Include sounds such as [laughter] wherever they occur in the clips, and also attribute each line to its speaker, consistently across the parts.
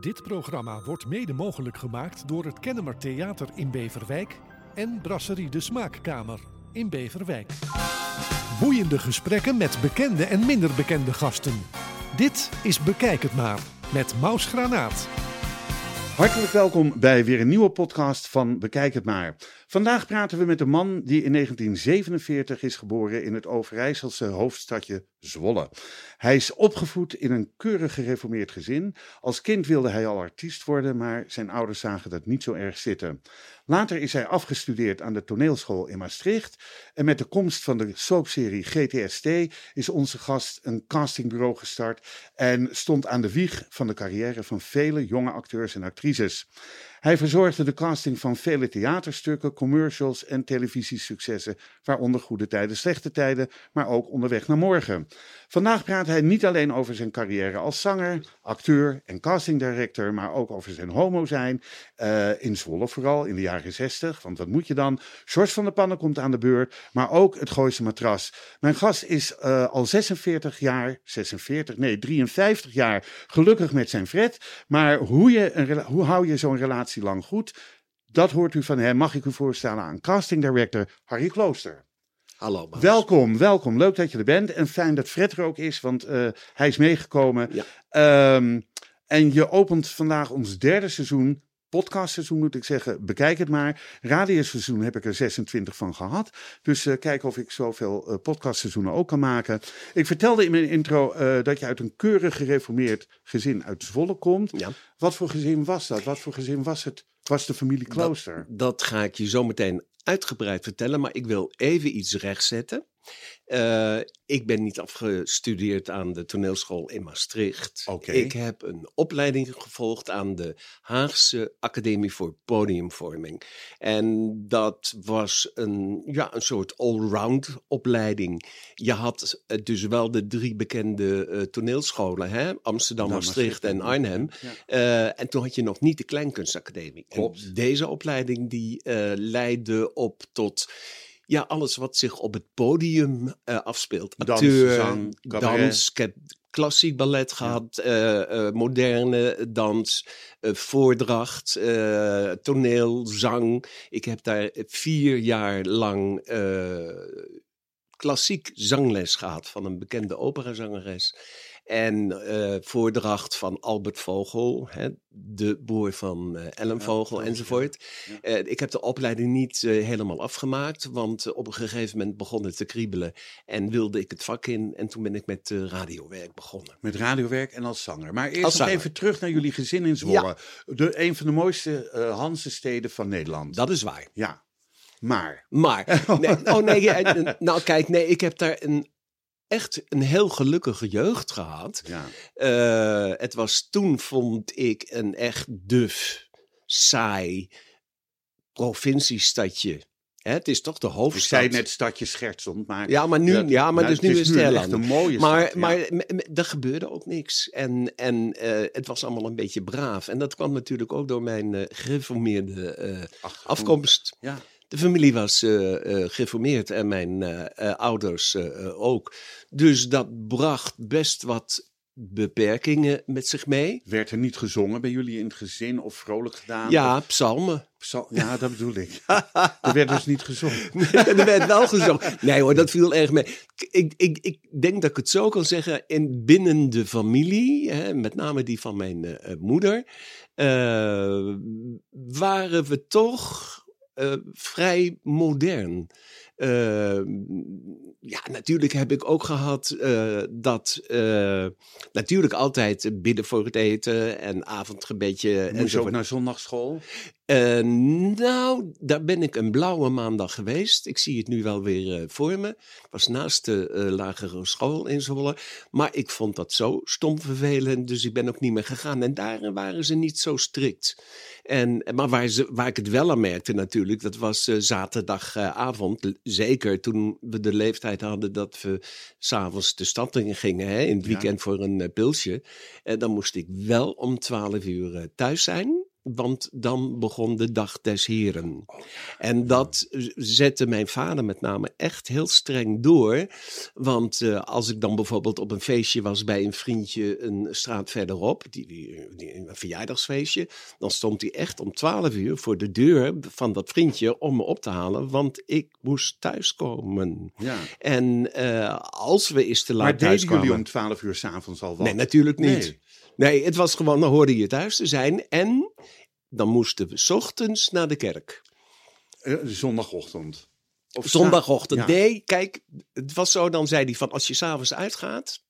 Speaker 1: Dit programma wordt mede mogelijk gemaakt door het Kennemer Theater in Beverwijk en Brasserie de Smaakkamer in Beverwijk. Boeiende gesprekken met bekende en minder bekende gasten. Dit is Bekijk het maar met Maus Granaat.
Speaker 2: Hartelijk welkom bij weer een nieuwe podcast van Bekijk het maar. Vandaag praten we met een man die in 1947 is geboren in het Overijsselse hoofdstadje Zwolle. Hij is opgevoed in een keurig gereformeerd gezin. Als kind wilde hij al artiest worden, maar zijn ouders zagen dat niet zo erg zitten. Later is hij afgestudeerd aan de toneelschool in Maastricht. En met de komst van de soapserie GTST is onze gast een castingbureau gestart en stond aan de wieg van de carrière van vele jonge acteurs en actrices. Hij verzorgde de casting van vele theaterstukken, commercials en televisiesuccessen, waaronder Goede Tijden, Slechte Tijden, maar ook Onderweg naar Morgen. Vandaag praat hij niet alleen over zijn carrière als zanger, acteur en castingdirector, maar ook over zijn homo zijn, uh, in Zwolle vooral, in de jaren 60, want wat moet je dan? George van der Pannen komt aan de beurt, maar ook het Gooise Matras. Mijn gast is uh, al 46 jaar, 46, nee 53 jaar, gelukkig met zijn Fred, maar hoe, je een, hoe hou je zo'n relatie lang goed. Dat hoort u van hem. Mag ik u voorstellen aan casting director Harry Klooster.
Speaker 3: Hallo. Maas.
Speaker 2: Welkom, welkom. Leuk dat je er bent. En fijn dat Fred er ook is, want uh, hij is meegekomen. Ja. Um, en je opent vandaag ons derde seizoen podcastseizoen moet ik zeggen, bekijk het maar. Radioseizoen heb ik er 26 van gehad. Dus uh, kijk of ik zoveel uh, podcastseizoenen ook kan maken. Ik vertelde in mijn intro uh, dat je uit een keurig gereformeerd gezin uit Zwolle komt. Ja. Wat voor gezin was dat? Wat voor gezin was het? Was de familie Klooster?
Speaker 3: Dat, dat ga ik je zo meteen uitgebreid vertellen, maar ik wil even iets rechtzetten. Uh, ik ben niet afgestudeerd aan de toneelschool in Maastricht.
Speaker 2: Okay.
Speaker 3: Ik heb een opleiding gevolgd aan de Haagse Academie voor Podiumvorming. En dat was een, ja, een soort allround opleiding. Je had dus wel de drie bekende uh, toneelscholen, hè? Amsterdam, nou, Maastricht, Maastricht en Arnhem. Ja. En toen had je nog niet de Kleinkunstacademie.
Speaker 2: Klopt.
Speaker 3: En deze opleiding die leidde op tot ja, alles wat zich op het podium uh, afspeelt. Acteur,
Speaker 2: dans, zang,
Speaker 3: dans. Ik heb klassiek ballet gehad, ja. uh, uh, moderne dans, voordracht, toneel, zang. Ik heb daar vier jaar lang klassiek zangles gehad van een bekende operazangeres. En uh, voordracht van Albert Vogel, hè, de broer van uh, Ellen Vogel ja, enzovoort. Ja. Uh, ik heb de opleiding niet helemaal afgemaakt, want op een gegeven moment begon het te kriebelen en wilde ik het vak in. En toen ben ik met radiowerk begonnen.
Speaker 2: Met radiowerk en als zanger. Maar eerst nog even terug naar jullie gezin in Zwolle. Ja. De, een van de mooiste Hansesteden van Nederland.
Speaker 3: Dat is waar.
Speaker 2: Ja. Maar.
Speaker 3: Maar. [laughs] Nee, oh nee, nou kijk, nee, ik heb daar een echt een heel gelukkige jeugd gehad.
Speaker 2: Ja.
Speaker 3: Uh, het was toen, vond ik, een echt duf, saai provinciestadje. Hè, het is toch de hoofdstad.
Speaker 2: Ik zei net stadje Schertsond, maar...
Speaker 3: Ja, maar nu, ja, ja maar
Speaker 2: nou,
Speaker 3: dus nu is het heel
Speaker 2: echt een mooie
Speaker 3: maar,
Speaker 2: stad.
Speaker 3: Maar er gebeurde ook niks. En, en uh, het was allemaal een beetje braaf. En dat kwam natuurlijk ook door mijn uh, gereformeerde afkomst.
Speaker 2: Ja.
Speaker 3: De familie was uh, uh, geformeerd en mijn uh, ouders ook. Dus dat bracht best wat beperkingen met zich mee.
Speaker 2: Werd er niet gezongen bij jullie in het gezin of vrolijk gedaan?
Speaker 3: Ja,
Speaker 2: of...
Speaker 3: psalmen.
Speaker 2: Psal... Ja, dat bedoel ik. [laughs] er werd dus niet gezongen. [laughs]
Speaker 3: Er werd wel gezongen. Nee hoor, dat viel erg mee. Ik, ik, ik denk dat ik het zo kan zeggen. In binnen de familie, hè, met name die van mijn moeder, waren we toch uh, vrij modern. Uh, ja, natuurlijk heb ik ook gehad uh, dat. natuurlijk altijd bidden voor het eten en avondgebedje.
Speaker 2: Moest je ook naar zondagschool?
Speaker 3: Uh, nou, daar ben ik een blauwe maandag geweest. Ik zie het nu wel weer uh, voor me. Ik was naast de uh, lagere school in Zwolle. Maar ik vond dat zo stom vervelend, dus ik ben ook niet meer gegaan. En daar waren ze niet zo strikt. En, maar waar, ze, waar ik het wel aan merkte natuurlijk, dat was zaterdagavond. Zeker toen we de leeftijd hadden dat we s'avonds de stad in gingen, hè, in het weekend ja. voor een pilsje. En dan moest ik wel om twaalf uur thuis zijn. Want dan begon de dag des heren. En dat zette mijn vader met name echt heel streng door. Want eh, als ik dan bijvoorbeeld op een feestje was bij een vriendje een straat verderop, die, die, die- een verjaardagsfeestje, dan stond hij echt om 12 uur voor de deur van dat vriendje om me op te halen, want ik moest thuiskomen.
Speaker 2: Ja.
Speaker 3: En eh, als we eens te laat
Speaker 2: Maar deden jullie om 12 uur s'avonds al wat?
Speaker 3: Nee, natuurlijk niet.
Speaker 2: Nee.
Speaker 3: Nee. het was gewoon, dan hoorde je thuis te zijn. En dan moesten we 's ochtends naar de kerk.
Speaker 2: Eh, zondagochtend. Of
Speaker 3: Zondagochtend.
Speaker 2: Ja.
Speaker 3: Nee, kijk, het was zo, dan zei hij van, als je s'avonds uitgaat,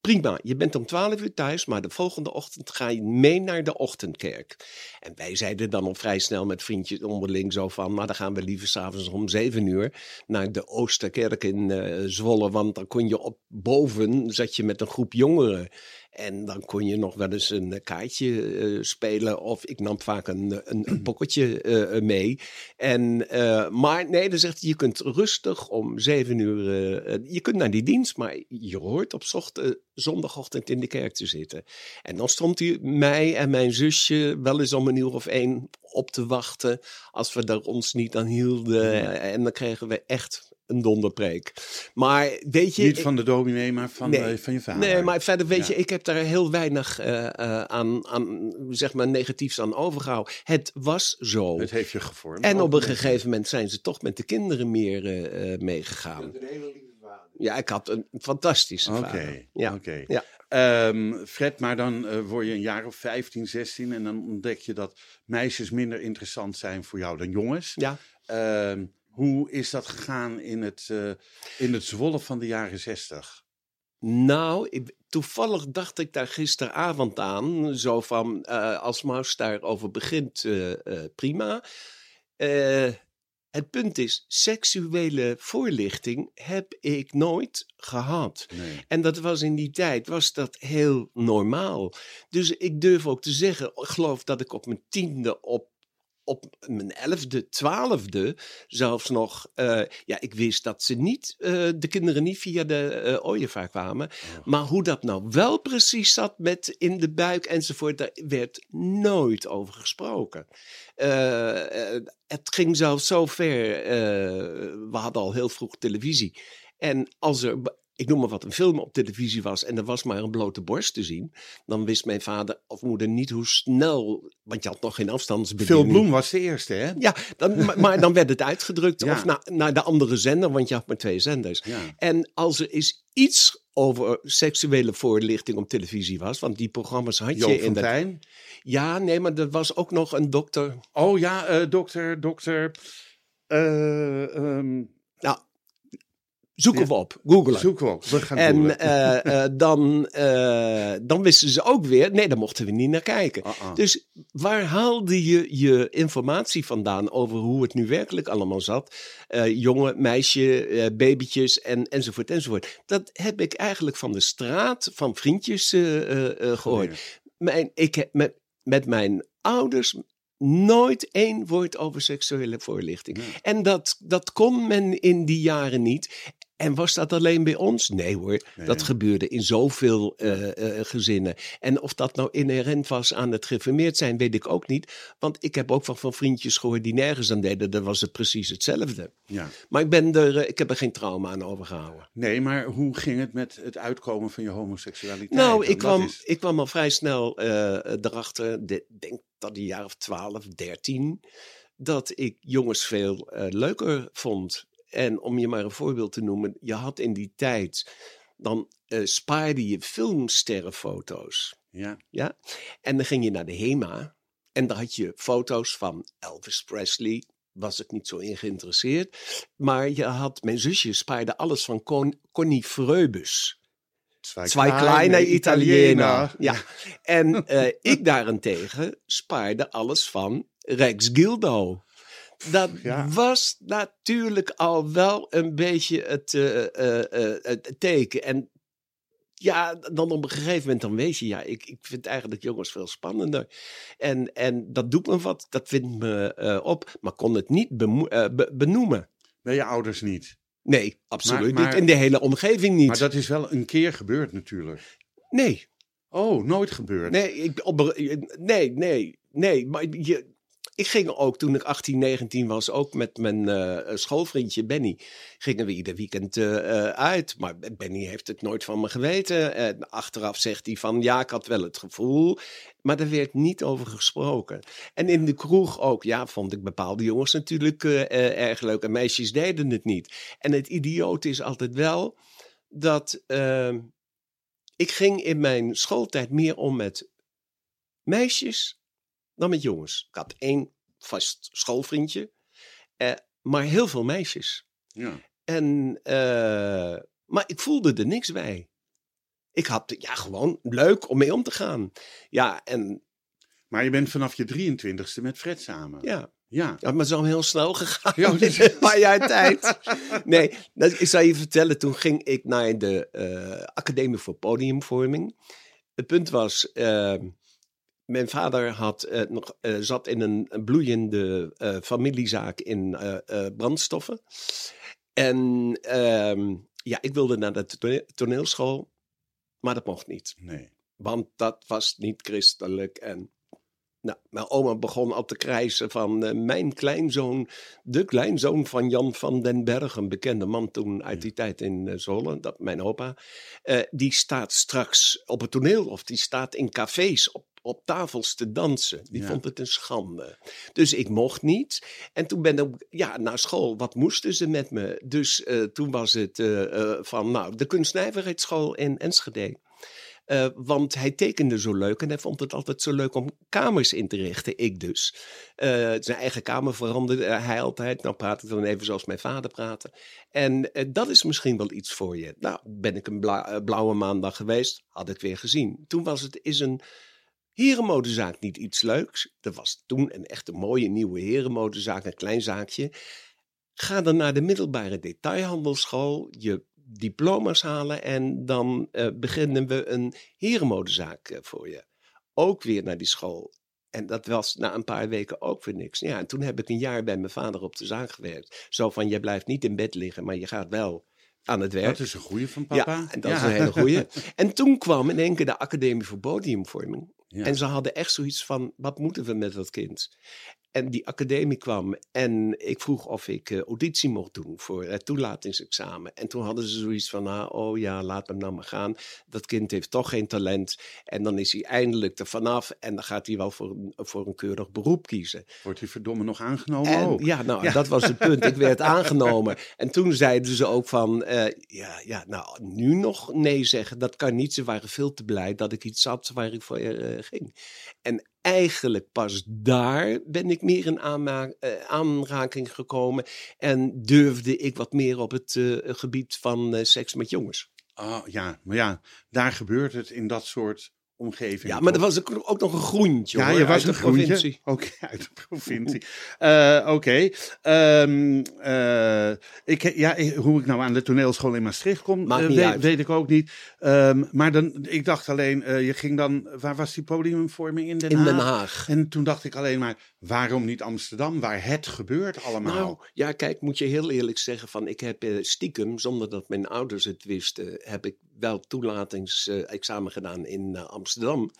Speaker 3: prima, je bent om 12 uur thuis, maar de volgende ochtend ga je mee naar de ochtendkerk. En wij zeiden dan al vrij snel met vriendjes onderling zo van, maar dan gaan we liever s'avonds om 7 uur naar de Oosterkerk in eh, Zwolle, want dan kon je op boven, zat je met een groep jongeren. En dan kon je nog wel eens een eh, kaartje eh, spelen. Of ik nam vaak een, een, een [clears throat] pocketje eh, mee. En, eh, maar nee, dan zegt hij, je kunt rustig om zeven uur... eh, eh, je kunt naar die dienst, maar je hoort op zocht, eh, zondagochtend in de kerk te zitten. En dan stond hij mij en mijn zusje wel eens om een uur of één op te wachten... als we daar ons niet aan hielden. En dan kregen we echt een donderpreek. Maar weet je...
Speaker 2: Niet van de dominee, maar van,
Speaker 3: Nee.
Speaker 2: eh, van je vader.
Speaker 3: Nee, maar verder weet
Speaker 2: Ja.
Speaker 3: je, ik heb daar heel weinig eh, eh, aan, aan, zeg maar, negatiefs aan overgehouden. Het was zo.
Speaker 2: Het heeft je gevormd.
Speaker 3: en op een gegeven moment zijn ze toch met de kinderen meer eh, eh, meegegaan. Ja, ik had een fantastische
Speaker 2: Oké,
Speaker 3: vader. Ja.
Speaker 2: oké.
Speaker 3: Ja.
Speaker 2: Ehm, Fred, maar dan eh, word je een jaar of 15, 16 en dan ontdek je dat meisjes minder interessant zijn voor jou dan jongens.
Speaker 3: Ja.
Speaker 2: Ehm, hoe is dat gegaan in het, eh, in het Zwolle van de jaren 60?
Speaker 3: Nou, ik- toevallig dacht ik daar gisteravond aan. Zo van, eh, als Maus daarover begint, eh, prima. Het punt is, seksuele voorlichting heb ik nooit gehad.
Speaker 2: Nee.
Speaker 3: En dat was in die tijd, was dat heel normaal. Dus ik durf ook te zeggen, ik geloof dat ik op mijn tiende op op mijn elfde, twaalfde zelfs nog. eh, ja, ik wist dat ze niet, eh, de kinderen niet via de ooievaar kwamen. Maar hoe dat nou wel precies zat met in de buik enzovoort, daar werd nooit over gesproken. Het ging zelfs zo ver. we hadden al heel vroeg televisie. En als er, ik noem maar wat, een film op televisie was en er was maar een blote borst te zien, dan wist mijn vader of moeder niet hoe snel, want je had nog geen afstandsbediening.
Speaker 2: Phil Bloem was de eerste, hè?
Speaker 3: Ja, dan, maar, maar dan werd het uitgedrukt
Speaker 2: Ja.
Speaker 3: of na, naar de andere zender, want je had maar twee zenders.
Speaker 2: Ja.
Speaker 3: En als er eens iets over seksuele voorlichting op televisie was, want die programma's had je in de...
Speaker 2: Fontijn.
Speaker 3: Ja, nee, maar er was ook nog een dokter.
Speaker 2: Oh ja, eh, dokter, dokter. eh, ehm,
Speaker 3: Nou, zoeken
Speaker 2: Ja.
Speaker 3: we op, googlen.
Speaker 2: zoek op, we gaan
Speaker 3: En eh, eh, dan, eh, dan wisten ze ook weer, nee, daar mochten we niet naar kijken.
Speaker 2: Ah, ah.
Speaker 3: Dus waar haalde je je informatie vandaan over hoe het nu werkelijk allemaal zat? Jongen, meisje, babytjes en, enzovoort enzovoort. Dat heb ik eigenlijk van de straat, van vriendjes eh, eh, eh, gehoord. Mijn, ik heb met, met mijn ouders nooit één woord over seksuele voorlichting.
Speaker 2: Nee.
Speaker 3: En dat, dat kon men in die jaren niet. En was dat alleen bij ons? Nee hoor,
Speaker 2: Nee.
Speaker 3: dat gebeurde in zoveel eh, eh, gezinnen. En of dat nou inherent was aan het gereformeerd zijn, weet ik ook niet. Want ik heb ook wel van vriendjes gehoord die nergens aan deden. Dan was het precies hetzelfde.
Speaker 2: Ja.
Speaker 3: Maar ik, ben er, eh, ik heb er geen trauma aan overgehouden.
Speaker 2: Nee, maar hoe ging het met het uitkomen van je homoseksualiteit?
Speaker 3: Nou, ik kwam,
Speaker 2: is-
Speaker 3: ik kwam al vrij snel erachter, ik denk dat een jaar of 12, 13, dat ik jongens veel leuker vond. En om je maar een voorbeeld te noemen, je had in die tijd, dan eh, spaarde je filmsterrenfoto's.
Speaker 2: Ja.
Speaker 3: Ja? En dan ging je naar de HEMA en daar had je foto's van Elvis Presley. Was ik niet zo in geïnteresseerd. Maar je had, mijn zusje spaarde alles van Con, Connie Freubus.
Speaker 2: Zwei
Speaker 3: Zwei kleine Italiener. Ja. En eh, ik daarentegen spaarde alles van Rex Gildo. Dat
Speaker 2: Ja.
Speaker 3: was natuurlijk al wel een beetje het, eh, eh, eh, het teken. En ja, dan op een gegeven moment dan weet je, ja, ik, ik vind eigenlijk jongens veel spannender. En, en dat doet me wat, dat vindt me op, maar kon het niet be- benoemen.
Speaker 2: Bij je ouders niet.
Speaker 3: Nee, absoluut
Speaker 2: Maar- maar-
Speaker 3: niet. In de hele omgeving niet.
Speaker 2: Maar dat is wel een keer gebeurd natuurlijk.
Speaker 3: Nee,
Speaker 2: Oh, nooit gebeurd.
Speaker 3: Nee, ik, op, nee, nee, nee. Maar je, ik ging ook toen ik 18, 19 was, ook met mijn uh, schoolvriendje Benny, gingen we ieder weekend uh, uit. Maar Benny heeft het nooit van me geweten. En achteraf zegt hij van ja, ik had wel het gevoel. Maar er werd niet over gesproken. En in de kroeg ook, ja, vond ik bepaalde jongens natuurlijk erg leuk. En meisjes deden het niet. En het idioot is altijd wel dat ehm, ik ging in mijn schooltijd meer om met meisjes dan met jongens. Ik had één vast schoolvriendje, eh, maar heel veel meisjes.
Speaker 2: Ja.
Speaker 3: En, eh, maar ik voelde er niks bij. Ik had, ja, gewoon leuk om mee om te gaan. Ja, en...
Speaker 2: Maar je bent vanaf je 23ste met Fred samen.
Speaker 3: Ja.
Speaker 2: Ja.
Speaker 3: ja, maar zo heel snel gegaan.
Speaker 2: Ja, [laughs]
Speaker 3: in een paar jaar tijd. Nee, dat, ik zal je vertellen. Toen ging ik naar de uh, Academie voor Podiumvorming. Het punt was, uh, mijn vader had, uh, nog, uh, zat in een, bloeiende uh, familiezaak in brandstoffen. En ehm, ja, ik wilde naar de toneelschool, maar dat mocht niet.
Speaker 2: Nee.
Speaker 3: Want dat was niet christelijk. En nou, mijn oma begon al te krijsen van mijn kleinzoon, de kleinzoon van Jan van den Berg, een bekende man toen uit die tijd in Zolen, dat mijn opa, die staat straks op het toneel of die staat in cafés op op tafels te dansen. Die
Speaker 2: Ja.
Speaker 3: vond het een schande. Dus ik mocht niet. En toen ben ik ja, naar school. Wat moesten ze met me? Dus eh, toen was het eh, eh, van nou, de kunstnijverheidsschool in Enschede. Want hij tekende zo leuk en hij vond het altijd zo leuk om kamers in te richten. Ik dus. Zijn eigen kamer veranderde hij altijd. Nou praat ik dan even zoals mijn vader praatte. En dat is misschien wel iets voor je. Nou, ben ik een bla- blauwe maandag geweest, had ik weer gezien. Toen was het is een herenmodezaak niet iets leuks. Er was toen een echte mooie nieuwe herenmodezaak, een klein zaakje. Ga dan naar de middelbare detailhandelschool, je diploma's halen en dan eh, beginnen we een herenmodezaak eh, voor je. Ook weer naar die school. En dat was na een paar weken ook weer niks. Ja, en toen heb ik een jaar bij mijn vader op de zaak gewerkt. Zo van, je blijft niet in bed liggen, maar je gaat wel aan het werk.
Speaker 2: Dat is een goede van papa.
Speaker 3: Ja, en dat is een hele goeie. [laughs] En toen kwam in één keer de Academie voor Podiumvorming. En ze hadden echt zoiets van, wat moeten we met dat kind? En die academie kwam en ik vroeg of ik eh, auditie mocht doen voor het toelatingsexamen. En toen hadden ze zoiets van, ah, oh ja, laat hem nou maar gaan. Dat kind heeft toch geen talent. En dan is hij eindelijk er vanaf en dan gaat hij wel voor een, voor een keurig beroep kiezen.
Speaker 2: Wordt hij verdomme nog aangenomen
Speaker 3: En,
Speaker 2: ook?
Speaker 3: ja, nou,
Speaker 2: Ja.
Speaker 3: dat was het punt. Ik werd [laughs] aangenomen. En toen zeiden ze ook van, eh, ja, ja, nou, nu nog nee zeggen, dat kan niet. Ze waren veel te blij dat ik iets had waar ik voor eh, ging. En eigenlijk pas daar ben ik meer in eh, aanraking gekomen en durfde ik wat meer op het eh, gebied van eh, seks met jongens.
Speaker 2: Oh, ja, maar ja, daar gebeurt het in dat soort omgevingen.
Speaker 3: Ja, maar er was ook, nog een groentje
Speaker 2: Ja,
Speaker 3: hoor,
Speaker 2: je was een groentje.
Speaker 3: provincie.
Speaker 2: Oké, [laughs] uit de provincie. Eh, Oké. Ehm, eh, ik, ja, hoe ik nou aan de toneelschool in Maastricht kom, eh, weet, ik ook niet. Ehm, maar dan, ik dacht alleen, eh, je ging dan, waar was die podiumvorming in Den
Speaker 3: In
Speaker 2: Haag?
Speaker 3: Den Haag.
Speaker 2: En toen dacht ik alleen maar, waarom niet Amsterdam, waar het gebeurt allemaal?
Speaker 3: Nou, ja, kijk, moet je heel eerlijk zeggen van ik heb eh, stiekem, zonder dat mijn ouders het wisten, heb ik wel toelatingsexamen gedaan in eh, Amsterdam.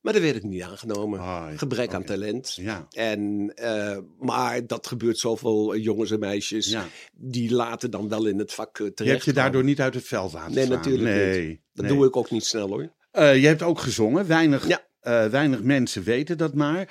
Speaker 3: Maar daar werd ik niet aangenomen.
Speaker 2: Ah,
Speaker 3: Gebrek aan talent.
Speaker 2: Ja,
Speaker 3: En, eh, maar dat gebeurt zoveel eh, jongens en meisjes.
Speaker 2: ja.
Speaker 3: Die laten dan wel in het vak terecht.
Speaker 2: Je hebt je daardoor niet uit het veld laten
Speaker 3: Nee, natuurlijk
Speaker 2: nee,
Speaker 3: Dat
Speaker 2: nee.
Speaker 3: doe ik ook niet snel hoor.
Speaker 2: Eh, je hebt ook gezongen. Weinig,
Speaker 3: Ja.
Speaker 2: weinig mensen weten dat maar.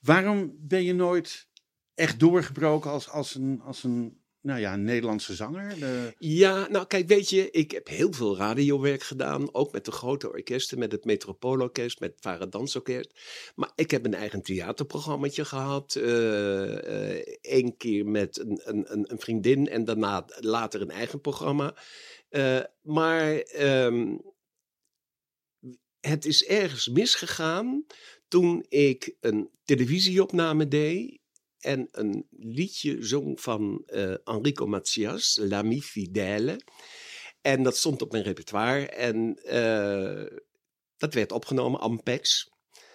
Speaker 2: Waarom ben je nooit echt doorgebroken als, als, een, als een nou ja, een Nederlandse zanger? De-
Speaker 3: Ja, nou kijk, weet je, ik heb heel veel radiowerk gedaan. Ook met de grote orkesten, met het Metropoolorkest, met het Vara Dansorkest. Maar ik heb een eigen theaterprogrammaatje gehad. Eén keer met een, een, een, een vriendin en daarna later een eigen programma. Eh, maar ehm, het is ergens misgegaan toen ik een televisieopname deed en een liedje zong van eh, Enrico Macias, L'Ami Fidèle. En dat stond op mijn repertoire en eh, dat werd opgenomen, Ampex.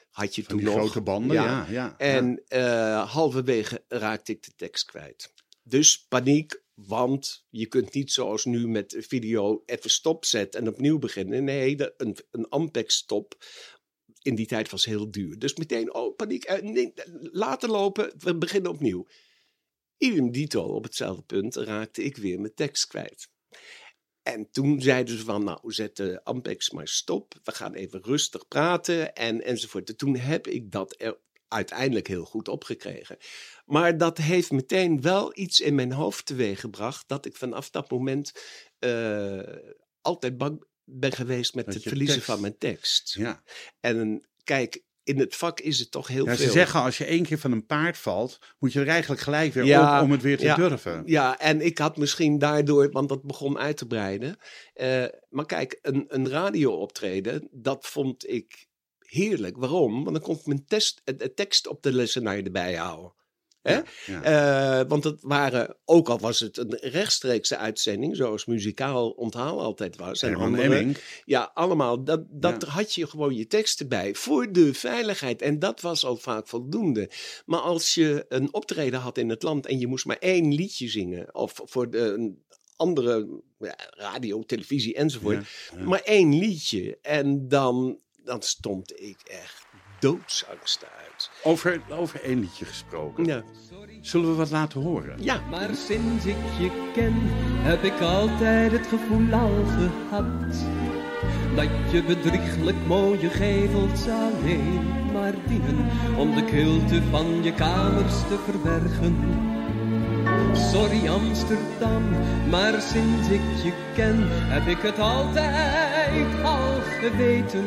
Speaker 3: Had je
Speaker 2: van
Speaker 3: toen
Speaker 2: die
Speaker 3: nog.
Speaker 2: grote banden, ja. ja, ja.
Speaker 3: En eh, halverwege raakte ik de tekst kwijt. Dus paniek, Want je kunt niet zoals nu met video even stopzetten en opnieuw beginnen. Nee, een, een Ampex-stop in die tijd was heel duur. Dus meteen, oh, paniek, eh, nee, laten lopen, we beginnen opnieuw. Idem dito, op hetzelfde punt raakte ik weer mijn tekst kwijt. En toen zeiden ze van, nou, zet de Ampex maar stop. We gaan even rustig praten en, enzovoort. En toen heb ik dat er uiteindelijk heel goed opgekregen. Maar dat heeft meteen wel iets in mijn hoofd teweeggebracht... dat ik vanaf dat moment uh, altijd bang ben geweest met het verliezen tekst. van mijn tekst.
Speaker 2: Ja.
Speaker 3: En kijk, in het vak is het toch heel
Speaker 2: ja,
Speaker 3: veel.
Speaker 2: Ze zeggen als je één keer van een paard valt, moet je er eigenlijk gelijk weer ja, op om het weer te
Speaker 3: ja,
Speaker 2: durven.
Speaker 3: Ja, en ik had misschien daardoor, want dat begon uit te breiden. Uh, maar kijk, een, een radio optreden, dat vond ik heerlijk. Waarom? Want dan kon ik mijn test, de tekst op de lessenaar erbij houden. Hè? Ja, uh, want het waren, ook al was het een rechtstreekse uitzending, zoals muzikaal onthaal altijd was. En andere, ja, allemaal. Dat, dat ja. had je gewoon je teksten bij voor de veiligheid. En dat was al vaak voldoende. Maar als je een optreden had in het land en je moest maar één liedje zingen, of voor de, andere ja, radio, televisie enzovoort, maar één liedje. En dan, dan stond ik echt doodsangst uit.
Speaker 2: Over, over één liedje gesproken.
Speaker 3: Ja.
Speaker 2: Zullen we wat laten horen?
Speaker 3: Ja.
Speaker 4: Maar sinds ik je ken, heb ik altijd het gevoel al gehad. Dat je bedrieglijk mooie gevels alleen maar dienen om de kilte van je kamers te verbergen. Sorry Amsterdam, maar sinds ik je ken, heb ik het altijd al geweten.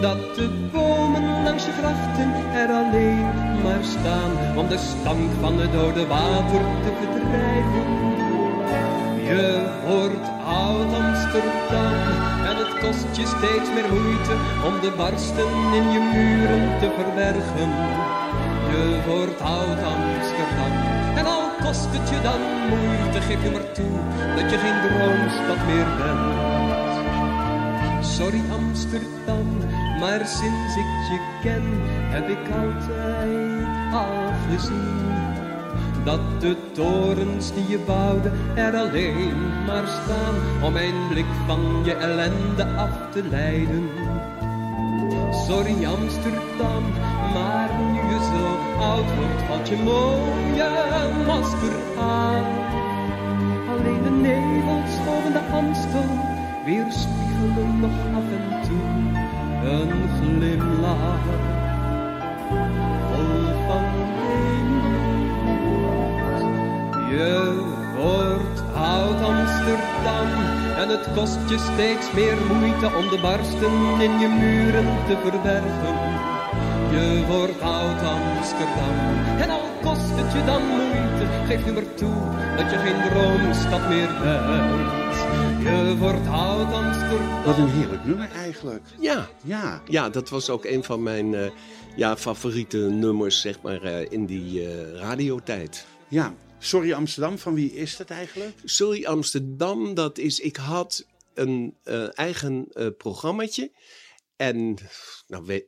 Speaker 4: Dat de bomen langs je grachten er alleen maar staan, om de stank van het dode water te verdrijven. Je wordt oud Amsterdam en het kost je steeds meer moeite om de barsten in je muren te verbergen. Je wordt oud Amsterdam kost het je dan moeite, geef je maar toe dat je geen droomstad meer bent. Sorry Amsterdam, maar sinds ik je ken, heb ik altijd al gezien. Dat de torens die je bouwde er alleen maar staan om mijn blik van je ellende af te leiden. Sorry Amsterdam, maar oud valt je mooie masker aan. Alleen de nevels boven de Amstel weerspiegelen nog af en toe een glimlach. Vol van weemoed. Je wordt oud Amsterdam en het kost je steeds meer moeite om de barsten in je muren te verbergen. Je wordt oud Amsterdam en al kost het je dan moeite, geef nu maar toe dat je geen droomstad meer bent. Je wordt oud Amsterdam.
Speaker 2: Wat een heerlijk nummer eigenlijk.
Speaker 3: Ja,
Speaker 2: Ja.
Speaker 3: ja dat was ook een van mijn eh, ja, favoriete nummers, zeg maar, eh, in die eh, radiotijd.
Speaker 2: Ja. Sorry Amsterdam, van wie is dat eigenlijk?
Speaker 3: Sorry Amsterdam, dat is, ik had een eh, eigen eh programmaatje en nou, weet,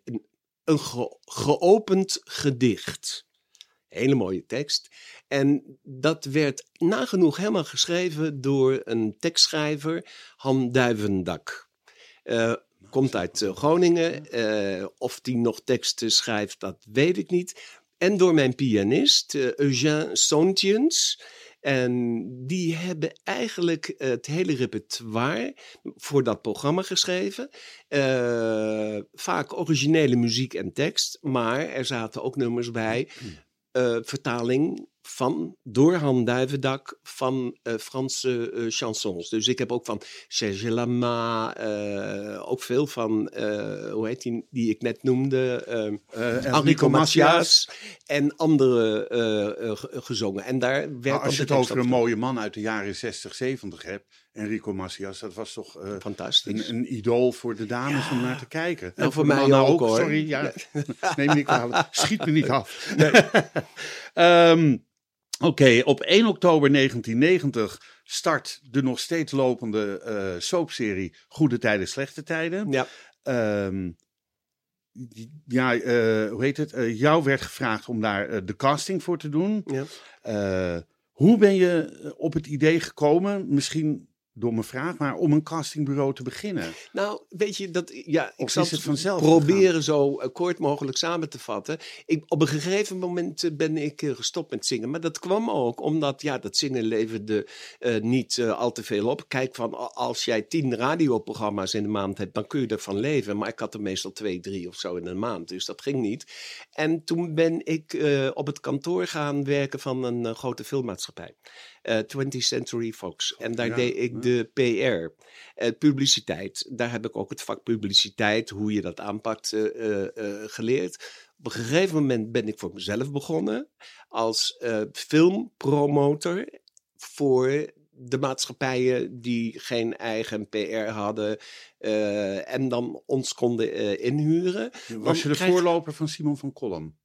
Speaker 3: een, een ge- geopend gedicht. Hele mooie tekst. En dat werd nagenoeg helemaal geschreven door een tekstschrijver, Han Duivendak. Eh, komt uit eh, Groningen. Eh, of die nog teksten schrijft, dat weet ik niet. En door mijn pianist, eh, Eugène. En die hebben eigenlijk het hele repertoire voor dat programma geschreven. Eh, vaak originele muziek en tekst, maar er zaten ook nummers bij. eh, vertaling van, door Han Duivendak van eh, Franse eh, chansons. Dus ik heb ook van Serge Lama, eh, ook veel van, hoe heet die, die ik net noemde, eh, Enrico Macias en andere ge- gezongen. En daar werd
Speaker 2: als je het over een mooie man uit de jaren 60, 70 hebt, Enrico Macias, dat was toch
Speaker 3: Fantastisch.
Speaker 2: een, een idool voor de dames om naar te kijken.
Speaker 3: Nou,
Speaker 2: En
Speaker 3: voor mij ook, hoor.
Speaker 2: Sorry, ja. neem me niet kwalijk. Schiet me niet af. [laughs] Ehm, Oké, op 1 oktober 1990 start de nog steeds lopende eh soapserie Goede Tijden, Slechte Tijden.
Speaker 3: Ja,
Speaker 2: Ehm, ja, eh, hoe heet het? Eh, jou werd gevraagd om daar de casting voor te doen.
Speaker 3: ja.
Speaker 2: Hoe ben je op het idee gekomen, misschien domme vraag, maar om een castingbureau te beginnen?
Speaker 3: Nou, weet je, dat, ja, ik zal
Speaker 2: het vanzelf
Speaker 3: proberen zo eh, kort mogelijk samen te vatten. Ik, op een gegeven moment eh, ben ik eh, gestopt met zingen. Maar dat kwam ook omdat, ja, dat zingen leverde eh, niet al te veel op. Kijk, van, als jij tien radioprogramma's in de maand hebt, dan kun je ervan leven. Maar ik had er meestal twee, drie of zo in een maand. Dus dat ging niet. En toen ben ik op het kantoor gaan werken van een grote filmmaatschappij. Eh 20th Century Fox. En daar
Speaker 2: Ja,
Speaker 3: deed ik
Speaker 2: ja.
Speaker 3: de PR. Eh, publiciteit. Daar heb ik ook het vak publiciteit, hoe je dat aanpakt, eh, geleerd. Op een gegeven moment ben ik voor mezelf begonnen als filmpromotor voor de maatschappijen die geen eigen PR hadden en dan ons konden inhuren.
Speaker 2: Was je de
Speaker 3: krijg-
Speaker 2: voorloper van Simon van Kolm?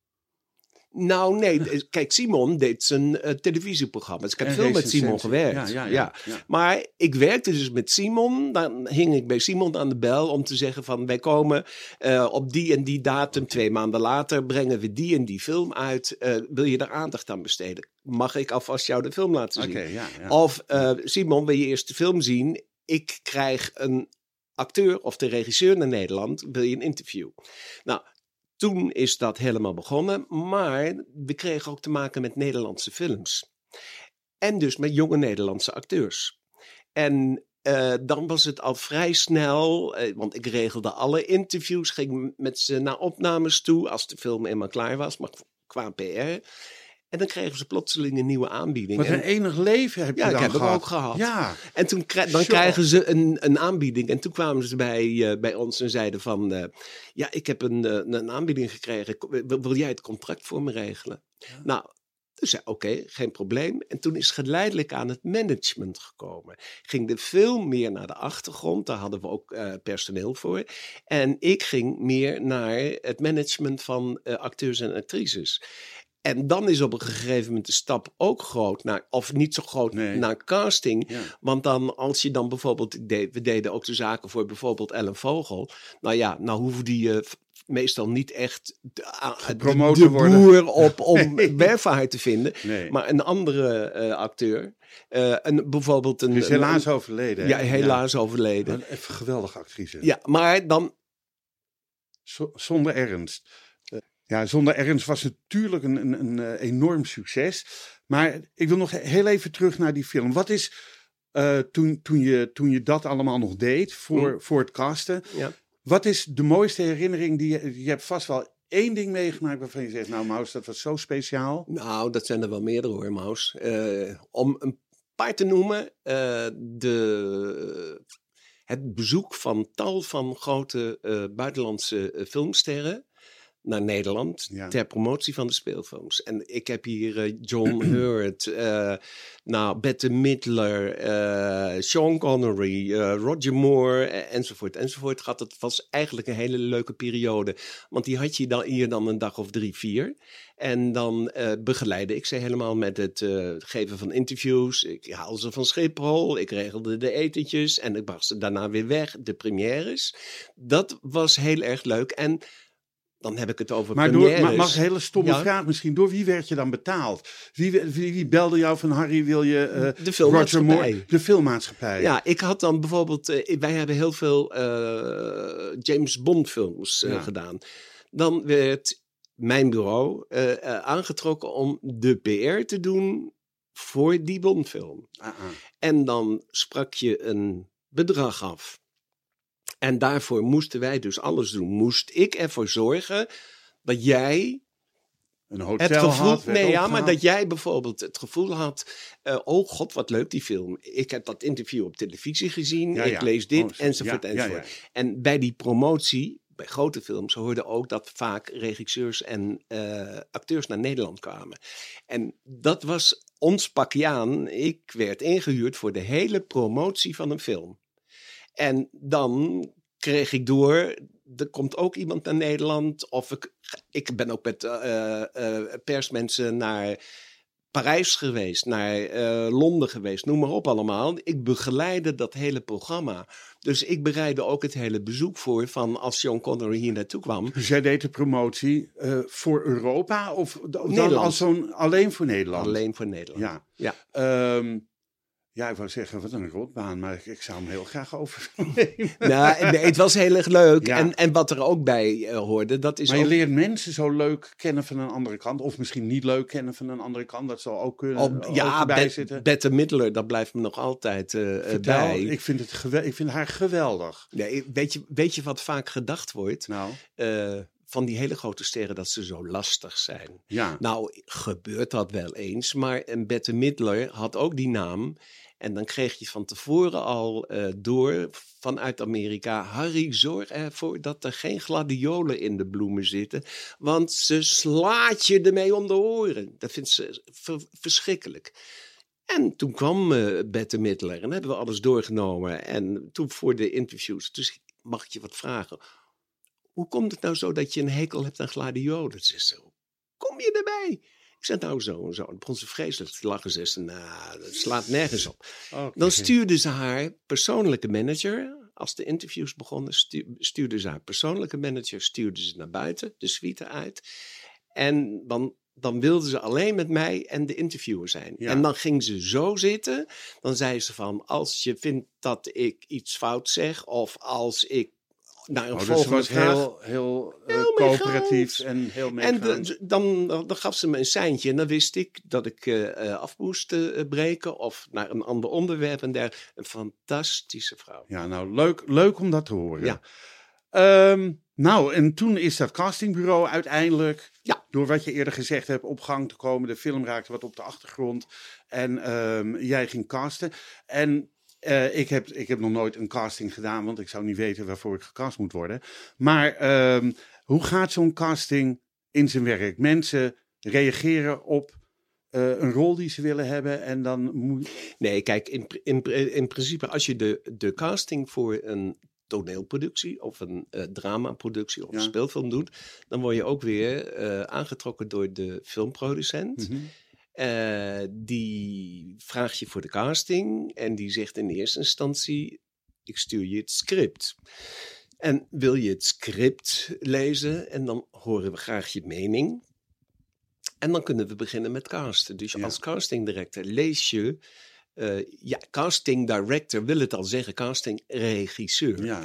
Speaker 3: Nou, nee, d- kijk, Simon deed zijn eh, televisieprogramma's. Ik heb
Speaker 2: En
Speaker 3: veel met. Simon gewerkt.
Speaker 2: Ja, ja, ja, ja.
Speaker 3: Maar ik werkte dus met Simon. Dan hing ik bij Simon aan de bel om te zeggen van... wij komen eh, op die en die datum, twee maanden later... brengen we die en die film uit. Eh, wil je daar aandacht aan besteden? Mag ik alvast jou de film laten zien?
Speaker 2: ja.
Speaker 3: Of eh, Simon, wil je eerst de film zien? Ik krijg een acteur of de regisseur naar Nederland. Wil je een interview? Nou, toen is dat helemaal begonnen. Maar we kregen ook te maken met Nederlandse films. En dus met jonge Nederlandse acteurs. En eh, dan was het al vrij snel, eh, want ik regelde alle interviews, ging met ze naar opnames toe als de film eenmaal klaar was, maar qua PR. En dan kregen ze plotseling een nieuwe aanbieding.
Speaker 2: Wat
Speaker 3: En-
Speaker 2: een enig leven heb je
Speaker 3: Ja, ik
Speaker 2: dan
Speaker 3: heb het
Speaker 2: gehad.
Speaker 3: ook gehad.
Speaker 2: Ja,
Speaker 3: en toen dan krijgen ze een, een aanbieding. En toen kwamen ze bij, eh, bij ons en zeiden van... eh, ja, ik heb een, eh, een aanbieding gekregen. Wil, wil jij het contract voor me regelen? Nou, toen zei oké, geen probleem. En toen is geleidelijk aan het management gekomen. Ging er veel meer naar de achtergrond. Daar hadden we ook personeel voor. En ik ging meer naar het management van acteurs en actrices. En dan is op een gegeven moment de stap ook groot naar, of niet zo groot,
Speaker 2: Nee.
Speaker 3: naar casting.
Speaker 2: ja.
Speaker 3: Want dan, als je dan bijvoorbeeld, we deden ook de zaken voor bijvoorbeeld Ellen Vogel. Nou ja, nou hoeven die v- meestal niet echt de, de, boer op [laughs] om
Speaker 2: Nee.
Speaker 3: te vinden.
Speaker 2: Nee.
Speaker 3: Maar een andere eh, acteur, een, bijvoorbeeld een...
Speaker 2: Die is
Speaker 3: een-
Speaker 2: helaas overleden.
Speaker 3: Ja, helaas overleden.
Speaker 2: Een even geweldige actrice.
Speaker 3: Ja, maar dan
Speaker 2: Z- zonder ernst. Ja, zonder ernst was het natuurlijk een, een, een eh, enorm succes. Maar ik wil nog heel even terug naar die film. Wat is eh, toen, toen, je, toen je dat allemaal nog deed voor,
Speaker 3: Mm.
Speaker 2: voor het casten?
Speaker 3: Ja.
Speaker 2: Wat is de mooiste herinnering die je... Je hebt vast wel één ding meegemaakt waarvan je zegt... Nou Maus, dat was zo speciaal.
Speaker 3: Nou, dat zijn er wel meerdere hoor, Maus. Eh, om een paar te noemen, de, het bezoek van tal van grote buitenlandse filmsterren naar Nederland
Speaker 2: Ja.
Speaker 3: ter promotie van de speelfilms. En ik heb hier eh, John [clears throat] Hurt, eh nou, Bette Midler, eh, Sean Connery, Roger Moore, eh, enzovoort, enzovoort gehad. Het was eigenlijk een hele leuke periode. Want die had je dan hier dan een dag of drie, vier. En dan begeleidde ik ze helemaal met het geven van interviews. Ik haalde ze van Schiphol, ik regelde de etentjes en ik bracht ze daarna weer weg, de premières. Dat was heel erg leuk. En dan heb ik het over
Speaker 2: Maar door,
Speaker 3: premières.
Speaker 2: maar mag een hele stomme
Speaker 3: Ja.
Speaker 2: vraag misschien. Door wie werd je dan betaald? Wie, wie, wie belde jou van Harry, wil je... eh,
Speaker 3: de
Speaker 2: Roger
Speaker 3: filmmaatschappij.
Speaker 2: Moore, de filmmaatschappij.
Speaker 3: Ja, ik had dan bijvoorbeeld, eh, wij hebben heel veel eh, James Bond films
Speaker 2: Ja.
Speaker 3: gedaan. Dan werd mijn bureau aangetrokken om de PR te doen voor die Bond film.
Speaker 2: Ah, ah.
Speaker 3: En dan sprak je een bedrag af. En daarvoor moesten wij dus alles doen. Moest ik ervoor zorgen dat jij
Speaker 2: Een hotel
Speaker 3: het gevoel,
Speaker 2: had,
Speaker 3: nee, ja, maar dat jij bijvoorbeeld het gevoel had, eh, oh god, wat leuk die film. Ik heb dat interview op televisie gezien,
Speaker 2: Ja,
Speaker 3: ik
Speaker 2: ja.
Speaker 3: lees dit,
Speaker 2: Oh, zo.
Speaker 3: enzovoort,
Speaker 2: Ja,
Speaker 3: enzovoort. En bij die promotie, bij grote films, hoorde ook dat vaak regisseurs en eh, acteurs naar Nederland kwamen. En dat was ons pakje aan. Ik werd ingehuurd voor de hele promotie van een film. En dan kreeg ik door, er komt ook iemand naar Nederland. Of ik, ik ben ook met eh, persmensen naar Parijs geweest, naar Londen geweest, noem maar op allemaal. Ik begeleide dat hele programma. Dus ik bereidde ook het hele bezoek voor van als John Connery hier naartoe kwam.
Speaker 2: Dus jij deed de promotie voor Europa of dan
Speaker 3: Nederland.
Speaker 2: als zo'n alleen voor Nederland?
Speaker 3: Alleen voor Nederland.
Speaker 2: Ja.
Speaker 3: Ja.
Speaker 2: Ehm, ja, ik wou zeggen, wat een rotbaan, maar ik, ik zou hem heel graag overnemen. [laughs]
Speaker 3: Nou, nee, het was heel erg leuk.
Speaker 2: Ja.
Speaker 3: En, en wat er ook bij eh, hoorde, dat is
Speaker 2: Maar je
Speaker 3: ook...
Speaker 2: leert mensen zo leuk kennen van een andere kant. Of misschien niet leuk kennen van een andere kant. Dat zal ook kunnen.
Speaker 3: op-
Speaker 2: ook
Speaker 3: ja,
Speaker 2: zitten.
Speaker 3: Bette Midler, dat blijft me nog altijd eh, eh,
Speaker 2: Vertel,
Speaker 3: bij.
Speaker 2: ik, vind het ik vind haar geweldig.
Speaker 3: Nee, weet, je, weet je wat vaak gedacht wordt?
Speaker 2: Nou,
Speaker 3: Eh, van die hele grote sterren dat ze zo lastig zijn.
Speaker 2: ja.
Speaker 3: Nou, gebeurt dat wel eens, maar een Bette Midler had ook die naam. En dan kreeg je van tevoren al eh, door vanuit Amerika: Harry, zorg ervoor dat er geen gladiolen in de bloemen zitten, want ze slaat je ermee om de oren. Dat vindt ze ver- verschrikkelijk. En toen kwam eh Bette Midler en hebben we alles doorgenomen. En toen voor de interviews, dus mag ik je wat vragen? Hoe komt het nou zo dat je een hekel hebt aan gladiolen? Ze zo, kom je erbij? Ik zei nou zo en zo. Dan begon ze vreselijk te lachen. Ze zei, nou, dat slaat nergens op. Dan stuurde ze haar persoonlijke manager. Als de interviews begonnen, stu- stuurde ze haar persoonlijke manager stuurde ze naar buiten, de suite uit. En dan, dan wilde ze alleen met mij en de interviewer zijn.
Speaker 2: Ja.
Speaker 3: En dan ging ze zo zitten. Dan zei ze van, als je vindt dat ik iets fout zeg... of als ik een
Speaker 2: Oh, dus was
Speaker 3: vraag...
Speaker 2: heel, heel, eh, coöperatief en heel
Speaker 3: En
Speaker 2: meegaand.
Speaker 3: de- dan, dan gaf ze me een seintje en dan wist ik dat ik eh, af moest breken of naar een ander onderwerp en daar. Een fantastische vrouw.
Speaker 2: Ja, nou, leuk, leuk om dat te horen.
Speaker 3: Ja.
Speaker 2: Ehm, nou, en toen is dat castingbureau uiteindelijk,
Speaker 3: Ja.
Speaker 2: door wat je eerder gezegd hebt, op gang te komen. De film raakte wat op de achtergrond en ehm, jij ging casten. En eh, ik, heb, ik heb nog nooit een casting gedaan, want ik zou niet weten waarvoor ik gecast moet worden. Maar ehm, hoe gaat zo'n casting in zijn werk? Mensen reageren op eh, een rol die ze willen hebben en dan moet...
Speaker 3: Nee, kijk, in, in, in principe als je de, de casting voor een toneelproductie of een eh, dramaproductie of
Speaker 2: Ja.
Speaker 3: een speelfilm doet, dan word je ook weer aangetrokken door de filmproducent.
Speaker 2: Mhm.
Speaker 3: Eh, die vraagt je voor de casting en die zegt in eerste instantie: Ik stuur je het script. En wil je het script lezen en dan horen we graag je mening. En dan kunnen we beginnen met casten. Dus
Speaker 2: Ja.
Speaker 3: als casting director lees je. eh, ja, casting director wil het al zeggen, casting regisseur.
Speaker 2: Ja.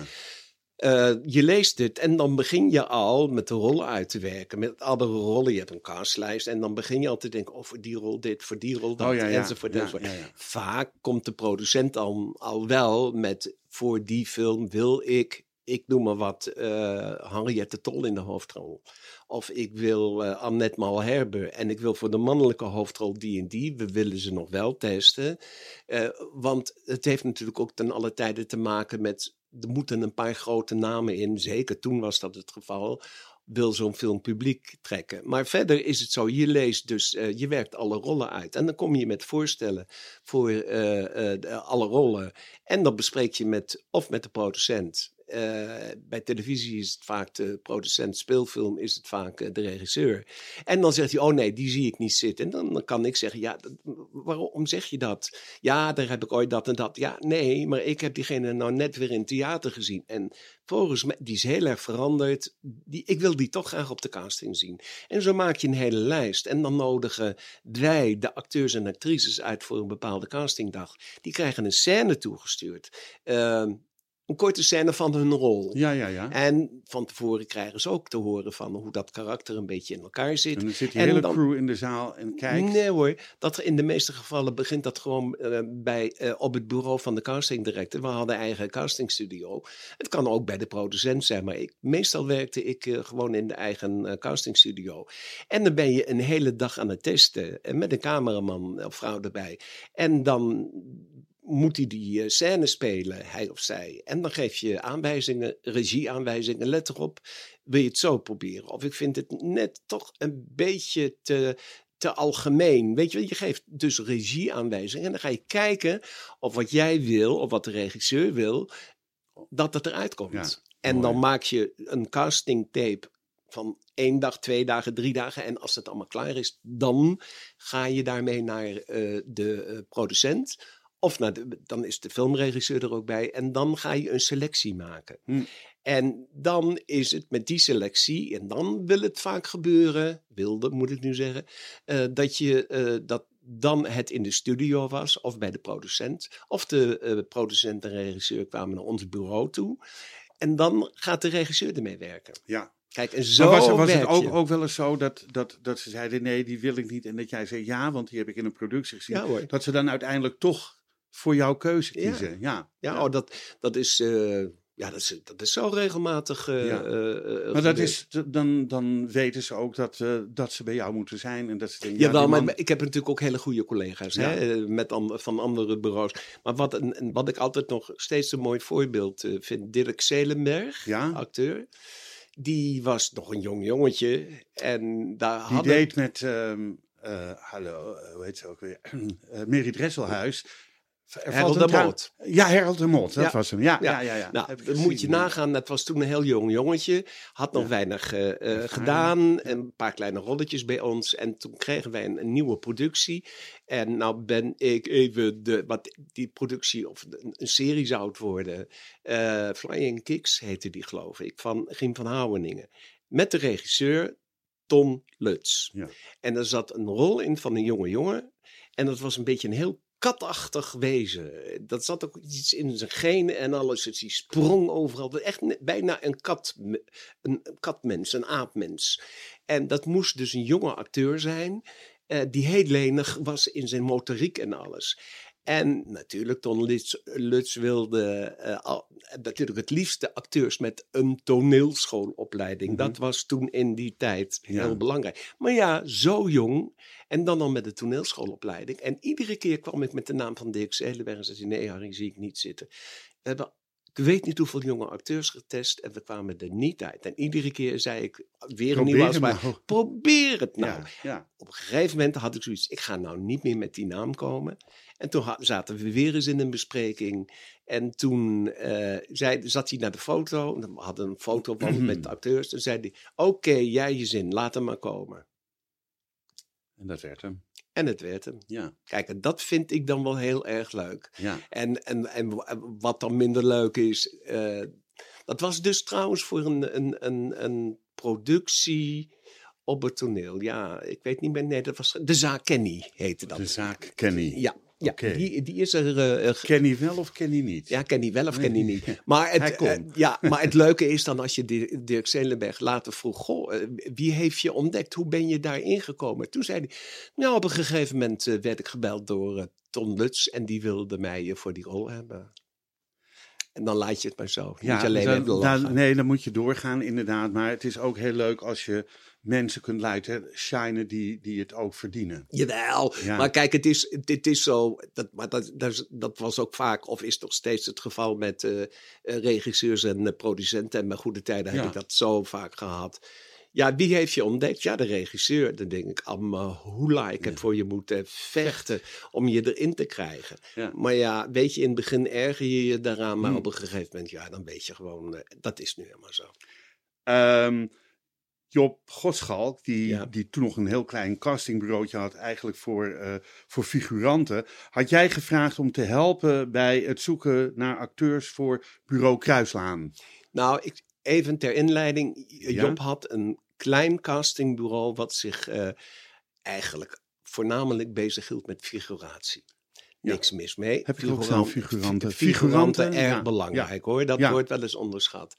Speaker 3: Eh, je leest het en dan begin je al met de rollen uit te werken. Met andere rollen. Je hebt een castlijst en dan begin je al te denken: oh, voor die rol dit, voor die rol dat,
Speaker 2: Oh ja, ja.
Speaker 3: enzovoort.
Speaker 2: Ja.
Speaker 3: Vaak komt de producent dan al wel met: voor die film wil ik, ik noem maar wat, eh Henriette Tol in de hoofdrol. Of ik wil eh, Annette Malherbe en ik wil voor de mannelijke hoofdrol die en die. We willen ze nog wel testen. Eh, want het heeft natuurlijk ook ten alle tijde te maken met. Er moeten een paar grote namen in. Zeker toen was dat het geval. Wil zo'n film publiek trekken. Maar verder is het zo. Je leest dus. je werkt alle rollen uit. En dan kom je met voorstellen voor alle rollen. En dan bespreek je met. of met de producent. Eh, bij televisie is het vaak de producent, speelfilm is het vaak eh, de regisseur. En dan zegt hij, oh nee, die zie ik niet zitten. En dan, kan ik zeggen, ja, waarom zeg je dat? Ja, daar heb ik ooit dat en dat. Ja, nee, maar ik heb diegene nou net weer in theater gezien. En volgens mij, die is heel erg veranderd. Die, ik wil die toch graag op de casting zien. En zo maak je een hele lijst. En dan nodigen wij de acteurs en actrices uit voor een bepaalde castingdag. Die krijgen een scène toegestuurd. Ehm, een korte scène van hun rol.
Speaker 2: Ja, ja, ja.
Speaker 3: En van tevoren krijgen ze ook te horen van hoe dat karakter een beetje in elkaar zit.
Speaker 2: En dan zit die
Speaker 3: En
Speaker 2: hele
Speaker 3: dan-
Speaker 2: crew in de zaal en kijkt.
Speaker 3: Nee hoor, dat in de meeste gevallen begint dat gewoon eh, bij, eh, op het bureau van de casting director. We hadden eigen castingstudio. Het kan ook bij de producent zijn, maar ik, meestal werkte ik eh, gewoon in de eigen castingstudio. En dan ben je een hele dag aan het testen met een cameraman of vrouw erbij. En dan moet hij die eh, scène spelen, hij of zij. En dan geef je aanwijzingen, regieaanwijzingen. Let erop, wil je het zo proberen? Of ik vind het net toch een beetje te, te algemeen. Weet je je geeft dus regieaanwijzingen. En dan ga je kijken of wat jij wil, of wat de regisseur wil, dat het eruit komt.
Speaker 2: Ja,
Speaker 3: en
Speaker 2: mooi.
Speaker 3: dan maak je een casting tape van één dag, twee dagen, drie dagen. En als het allemaal klaar is, dan ga je daarmee naar eh, de eh, producent. Of naar de, dan is de filmregisseur er ook bij. En dan ga je een selectie maken.
Speaker 2: Hm.
Speaker 3: En dan is het met die selectie, en dan wil het vaak gebeuren, wilde moet ik nu zeggen, eh, dat, je, eh, dat dan het in de studio was of bij de producent. Of de eh, producent en regisseur kwamen naar ons bureau toe. En dan gaat de regisseur ermee werken.
Speaker 2: Ja.
Speaker 3: Kijk, en zo
Speaker 2: Maar was, was het ook, ook wel eens zo dat, dat, dat ze zeiden nee, die wil ik niet. En dat jij zei ja, want die heb ik in een productie gezien.
Speaker 3: Ja.
Speaker 2: Dat ze dan uiteindelijk toch voor jouw keuze kiezen. Ja.
Speaker 3: Ja, Oh, dat, dat, is, eh, ja dat, is, dat is zo regelmatig. eh,
Speaker 2: Ja.
Speaker 3: eh,
Speaker 2: Maar dat is, dan, dan weten ze ook dat, dat ze bij jou moeten zijn. En dat ze denken, ja, die
Speaker 3: maar ik heb natuurlijk ook hele goede collega's hè, met an- van andere bureaus. Maar wat, wat ik altijd nog steeds een mooi voorbeeld vind, Dirk Zelenberg,
Speaker 2: Ja.
Speaker 3: acteur. Die was nog een jong jongetje en daar
Speaker 2: Die
Speaker 3: hadden...
Speaker 2: deed met, ehm, eh, hallo, hoe heet ze ook weer? [clears throat] Eh Mary Dresselhuis.
Speaker 3: Harold de Mot.
Speaker 2: Ja, Harold de Mot, dat
Speaker 3: Ja.
Speaker 2: was hem. Ja, ja,
Speaker 3: Ja.
Speaker 2: ja. ja,
Speaker 3: Nou, dan moet je nagaan, dat was toen een heel jong jongetje. Had nog
Speaker 2: Ja.
Speaker 3: weinig eh, eh,
Speaker 2: Ervaring.
Speaker 3: gedaan. Een paar kleine rolletjes bij ons. En toen kregen wij een, een nieuwe productie. En nou ben ik even de, wat die productie, of een, een serie zou het worden. eh, Flying Kicks heette die, geloof ik, van Giem van Houweningen. Met de regisseur Ton Lutz.
Speaker 2: Ja.
Speaker 3: En er zat een rol in van een jonge jongen. En dat was een beetje een heel katachtig wezen. Dat zat ook iets in zijn genen en alles. Dus die sprong overal. Echt bijna een, kat, een, een katmens, een aapmens. En dat moest dus een jonge acteur zijn. eh, die heel lenig was in zijn motoriek en alles. En natuurlijk, Ton Lutz, Lutz wilde eh, natuurlijk het liefste acteurs met een toneelschoolopleiding.
Speaker 2: Mhm.
Speaker 3: Dat was toen in die tijd
Speaker 2: Ja.
Speaker 3: heel belangrijk. Maar ja, zo jong en dan al met de toneelschoolopleiding. En iedere keer kwam ik met de naam van Dirk Zelenberg en zei hij, nee Harry, zie ik niet zitten. We hebben, ik weet niet hoeveel jonge acteurs getest en we kwamen er niet uit. En iedere keer zei ik, weer een nieuwe afspraak,
Speaker 2: nou.
Speaker 3: probeer het nou.
Speaker 2: Ja, ja.
Speaker 3: Op een gegeven moment had ik zoiets, ik ga nou niet meer met die naam komen. En toen zaten we weer eens in een bespreking. En toen eh, zei, zat hij naar de foto. We hadden een foto van met de acteurs. Toen zei hij, oké, jij je zin, laat hem maar komen.
Speaker 2: En dat werd hem.
Speaker 3: En het werd hem.
Speaker 2: Ja,
Speaker 3: Kijk, en dat vind ik dan wel heel erg leuk.
Speaker 2: ja.
Speaker 3: En, en, en wat dan minder leuk is, eh, dat was dus trouwens voor een, een, een, een productie op het toneel. Ja, ik weet niet meer, nee, dat was De Zaak Kenny heette dat.
Speaker 2: De zaak Kenny.
Speaker 3: Ja, ja die, die is er... eh, eh, ge-
Speaker 2: Kenny wel of Kenny niet?
Speaker 3: ja, ken die wel of ken die niet. [laughs] Maar het, eh, ja, maar het leuke is dan als je Di- Dirk Zelenberg later vroeg... Goh, wie heeft je ontdekt? Hoe ben je daarin gekomen? Toen zei hij... Nou, op een gegeven moment werd ik gebeld door Ton Lutz... en die wilde mij voor die rol hebben. En dan laat je het maar zo. Niet alleen
Speaker 2: dan- dan- nee, dan moet je doorgaan inderdaad. Maar het is ook heel leuk als je mensen kunt laten shinen die, die het ook verdienen.
Speaker 3: Jawel,
Speaker 2: Ja.
Speaker 3: maar kijk, het is, dit is zo, dat, maar dat, dat, was ook vaak, of is nog steeds het geval met eh, eh, regisseurs en eh, producenten. En bij goede tijden heb ik dat zo vaak gehad. Ja, wie heeft je ontdekt? Ja, de regisseur. Dan denk ik, amma hoela, ik heb
Speaker 2: Ja.
Speaker 3: voor je moeten vechten om je erin te krijgen.
Speaker 2: Ja.
Speaker 3: Maar ja, weet je, in het begin erger je je daaraan, maar
Speaker 2: Hmm.
Speaker 3: op een gegeven moment, ja, dan weet je gewoon, dat is nu helemaal zo.
Speaker 2: Ehm, Job Godschalk, die,
Speaker 3: Ja.
Speaker 2: die toen nog een heel klein castingbureautje had, eigenlijk voor, eh, voor figuranten, had jij gevraagd om te helpen bij het zoeken naar acteurs voor Bureau Kruislaan.
Speaker 3: Nou, ik, even ter inleiding.
Speaker 2: Ja?
Speaker 3: Job had een klein castingbureau wat zich eh, eigenlijk voornamelijk bezighield met figuratie.
Speaker 2: Ja.
Speaker 3: Niks mis mee.
Speaker 2: Heb je ook zelf figuranten?
Speaker 3: fi- Figuranten, erg belangrijk hoor. Dat wordt wel eens onderschat.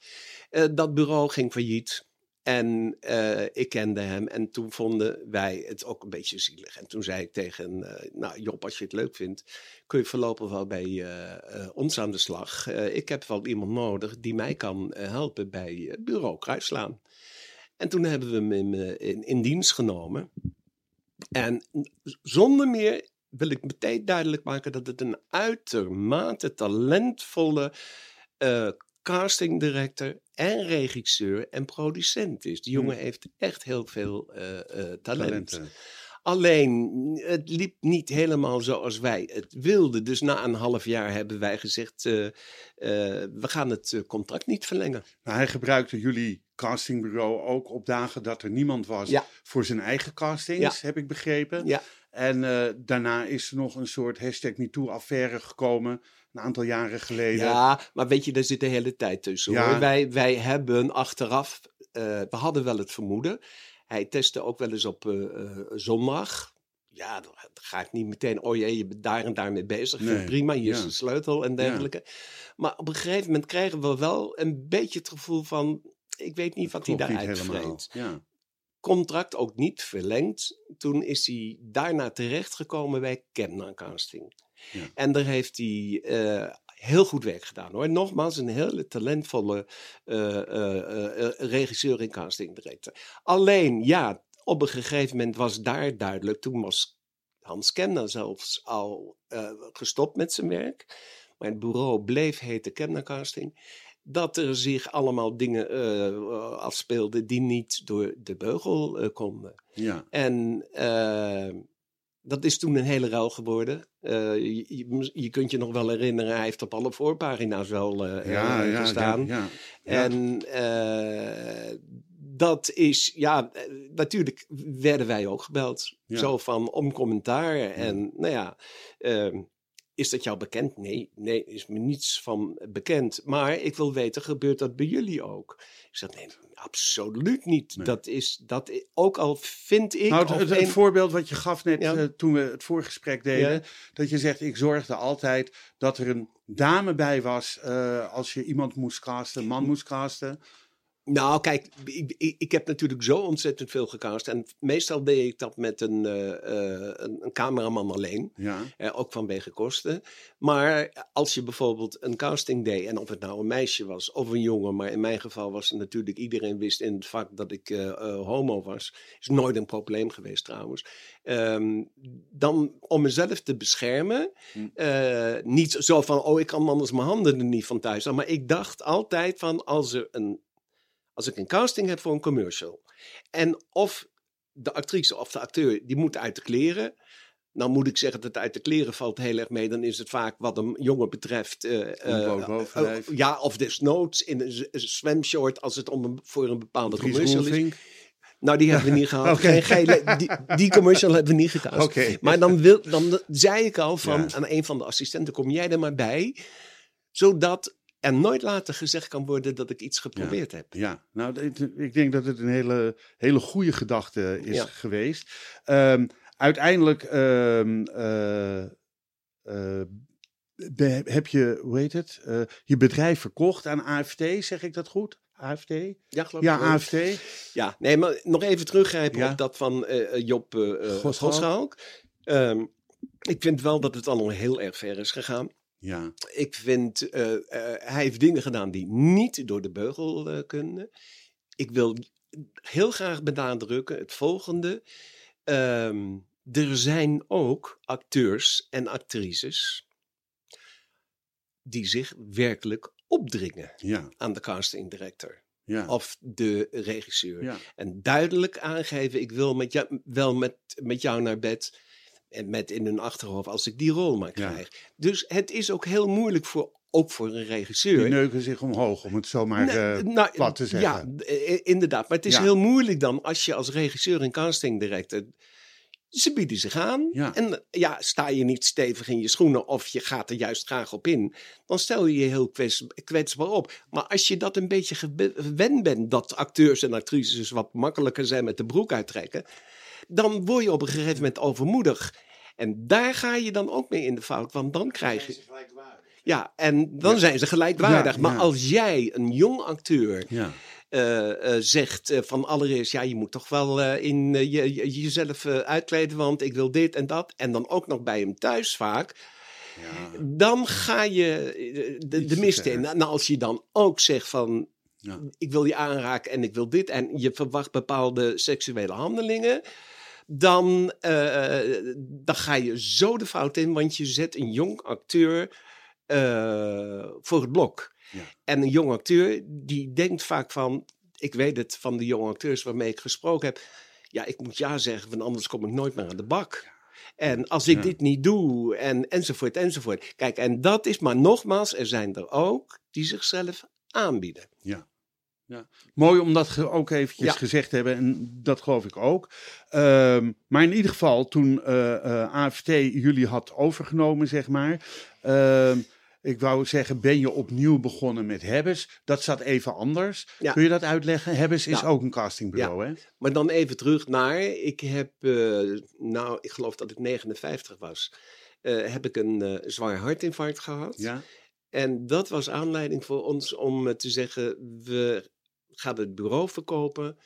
Speaker 3: Eh, dat bureau ging failliet. En eh, ik kende hem en toen vonden wij het ook een beetje zielig. En toen zei ik tegen, eh, nou Job, als je het leuk vindt, kun je voorlopig wel bij eh, ons aan de slag. Ik heb wel iemand nodig die mij kan helpen bij bureau Kruislaan. En toen hebben we hem in, dienst genomen. En zonder meer wil ik meteen duidelijk maken dat het een uitermate talentvolle eh casting director en regisseur en producent is. Die jongen heeft echt heel veel eh, eh, talent.
Speaker 2: Talenten.
Speaker 3: Alleen, het liep niet helemaal zoals wij het wilden. Dus na een half jaar hebben wij gezegd, eh, we gaan het contract niet verlengen.
Speaker 2: Nou, hij gebruikte jullie castingbureau ook op dagen dat er niemand was
Speaker 3: Ja.
Speaker 2: voor zijn eigen castings, heb ik begrepen.
Speaker 3: Ja.
Speaker 2: En daarna is er nog een soort hashtag MeToo-affaire gekomen, een aantal jaren geleden.
Speaker 3: Ja, maar weet je, daar zit de hele tijd tussen.
Speaker 2: Ja.
Speaker 3: Hoor. Wij, wij hebben achteraf, eh, we hadden wel het vermoeden. Hij testte ook wel eens op eh, eh, zondag. Ja, dan ga ik niet meteen, oh jee, je bent daar en daar mee bezig.
Speaker 2: Nee,
Speaker 3: prima, hier is de sleutel en dergelijke. Maar op een gegeven moment krijgen we wel een beetje het gevoel van, ik weet niet wat hij daaruit vreet.
Speaker 2: Ja.
Speaker 3: Contract ook niet verlengd. Toen is hij daarna terechtgekomen bij Kemna Casting.
Speaker 2: Ja.
Speaker 3: En daar heeft hij eh, heel goed werk gedaan hoor. Nogmaals, een hele talentvolle eh, eh, regisseur en casting director. Alleen, ja, op een gegeven moment was daar duidelijk, toen was Hans Kemna zelfs al gestopt met zijn werk. Maar het bureau bleef heten Kemna Casting. Dat er zich allemaal dingen afspeelden die niet door de beugel konden.
Speaker 2: Ja.
Speaker 3: En dat is toen een hele ruil geworden. Eh, je, kunt je nog wel herinneren, hij heeft op alle voorpagina's wel eh,
Speaker 2: Ja, ja,
Speaker 3: gestaan.
Speaker 2: ja.
Speaker 3: En eh, dat is, ja, natuurlijk werden wij ook gebeld. Zo van om commentaar. En nou ja, ehm, is dat jou bekend? Nee, nee, is me niets van bekend. Maar ik wil weten, gebeurt dat bij jullie ook? Ik zeg, nee, absoluut niet.
Speaker 2: Nee.
Speaker 3: Dat is, dat ook al vind ik...
Speaker 2: Nou, het,
Speaker 3: een-
Speaker 2: voorbeeld wat je gaf net
Speaker 3: Ja.
Speaker 2: eh, toen we het voorgesprek deden,
Speaker 3: Ja.
Speaker 2: dat je zegt, ik zorgde altijd dat er een dame bij was eh, als je iemand moest casten, een man moest casten.
Speaker 3: Nou, kijk, ik, ik, ik heb natuurlijk zo ontzettend veel gecast. En meestal deed ik dat met een, eh, eh, een, een cameraman alleen.
Speaker 2: Ja,
Speaker 3: Eh, ook vanwege kosten. Maar als je bijvoorbeeld een casting deed, en of het nou een meisje was of een jongen, maar in mijn geval was het natuurlijk, iedereen wist in het vak dat ik homo was. Is nooit een probleem geweest trouwens. Ehm, dan om mezelf te beschermen,
Speaker 2: Hm.
Speaker 3: niet zo van, oh ik kan anders mijn handen er niet van thuis. Maar ik dacht altijd van, als, er een, als ik een casting heb voor een commercial, en of de actrice of de acteur, die moet uit de kleren. Nou moet ik zeggen dat uit de kleren valt heel erg mee. Dan is het vaak wat een jongen betreft.
Speaker 2: bovenlijf.
Speaker 3: eh, ja, of desnoods in een zwemshort als het om een, voor een bepaalde
Speaker 2: Dries
Speaker 3: commercial is. Nou, die hebben we niet [laughs] gehad.
Speaker 2: Oké.
Speaker 3: Geen gele, die, die commercial hebben we niet gecast.
Speaker 2: Oké.
Speaker 3: Maar dan, wil, dan zei ik al van,
Speaker 2: Ja.
Speaker 3: aan een van de assistenten, kom jij er maar bij. Zodat er nooit later gezegd kan worden dat ik iets geprobeerd heb.
Speaker 2: Ja, nou, ik denk dat het een hele, hele goede gedachte is
Speaker 3: Ja.
Speaker 2: geweest. Ehm, uiteindelijk ehm, eh, eh, heb je, hoe heet het, eh, je bedrijf verkocht aan AFT, zeg ik dat goed? AFT?
Speaker 3: Ja, geloof
Speaker 2: Ja,
Speaker 3: ik wel.
Speaker 2: AFT.
Speaker 3: Ja, nee, maar nog even teruggrijpen
Speaker 2: Ja.
Speaker 3: op dat van Job. Ehm, ik vind wel dat het allemaal heel erg ver is gegaan.
Speaker 2: Ja,
Speaker 3: Ik vind, eh, eh, hij heeft dingen gedaan die niet door de beugel eh, kunnen. Ik wil heel graag benadrukken het volgende. Ehm, er zijn ook acteurs en actrices die zich werkelijk opdringen
Speaker 2: ja,
Speaker 3: aan de casting director
Speaker 2: ja.
Speaker 3: of de regisseur.
Speaker 2: ja.
Speaker 3: En duidelijk aangeven, ik wil met jou, wel met, met jou naar bed. En met in hun achterhoofd als ik die rol maar
Speaker 2: Ja.
Speaker 3: krijg. Dus het is ook heel moeilijk voor, ook voor een
Speaker 2: Die
Speaker 3: regisseur.
Speaker 2: neuken zich omhoog, om het zomaar eh,
Speaker 3: nou,
Speaker 2: plat te zeggen.
Speaker 3: Ja, eh, inderdaad. Maar het is
Speaker 2: Ja.
Speaker 3: heel moeilijk dan als je als regisseur en casting director. Ze bieden zich aan.
Speaker 2: Ja.
Speaker 3: En eh, ja, sta je niet stevig in je schoenen of je gaat er juist graag op in. Dan stel je je heel kwets, kwetsbaar op. Maar als je dat een beetje gewe- gewend bent, dat acteurs en actrices wat makkelijker zijn met de broek uittrekken. Dan word je op een gegeven moment overmoedig. En daar ga je dan ook mee in de fout. Want dan krijg je. Ja, en dan zijn ze gelijkwaardig.
Speaker 2: Ja,
Speaker 3: maar
Speaker 2: ja.
Speaker 3: als jij, een jong acteur,
Speaker 2: Ja,
Speaker 3: eh, eh, zegt eh, van allereerst, ja, je moet toch wel eh, in, je, je- jezelf eh, uitkleden, want ik wil dit en dat. En dan ook nog bij hem thuis vaak.
Speaker 2: ja,
Speaker 3: Dan ga je de, de mist in. Nou, als je dan ook zegt van,
Speaker 2: ja.
Speaker 3: ik wil je aanraken en ik wil dit. En je verwacht bepaalde seksuele handelingen. Dan, eh, dan ga je zo de fout in, want je zet een jong acteur eh, voor het blok.
Speaker 2: Ja.
Speaker 3: En een jong acteur die denkt vaak van, ik weet het van de jonge acteurs waarmee ik gesproken heb. Ja, ik moet ja zeggen, want anders kom ik nooit meer aan de bak. En als ik
Speaker 2: Ja.
Speaker 3: dit niet doe, en, enzovoort, enzovoort. Kijk, en dat is, maar nogmaals, er zijn er ook die zichzelf aanbieden.
Speaker 2: Ja. Mooi om dat ook eventjes
Speaker 3: Ja.
Speaker 2: gezegd te hebben. En dat geloof ik ook. Ehm, maar in ieder geval, toen eh, eh, AFT jullie had overgenomen, zeg maar. ehm, ik wou zeggen, ben je opnieuw begonnen met Hebbes? Dat zat even anders.
Speaker 3: Ja.
Speaker 2: Kun je dat uitleggen? Hebbes is
Speaker 3: Ja.
Speaker 2: ook een castingbureau, hè?
Speaker 3: Maar dan even terug naar, ik heb, eh, nou, ik geloof dat ik 59 was, heb ik een zwaar hartinfarct gehad.
Speaker 2: Ja.
Speaker 3: En dat was aanleiding voor ons om te zeggen, we gaan het bureau verkopen.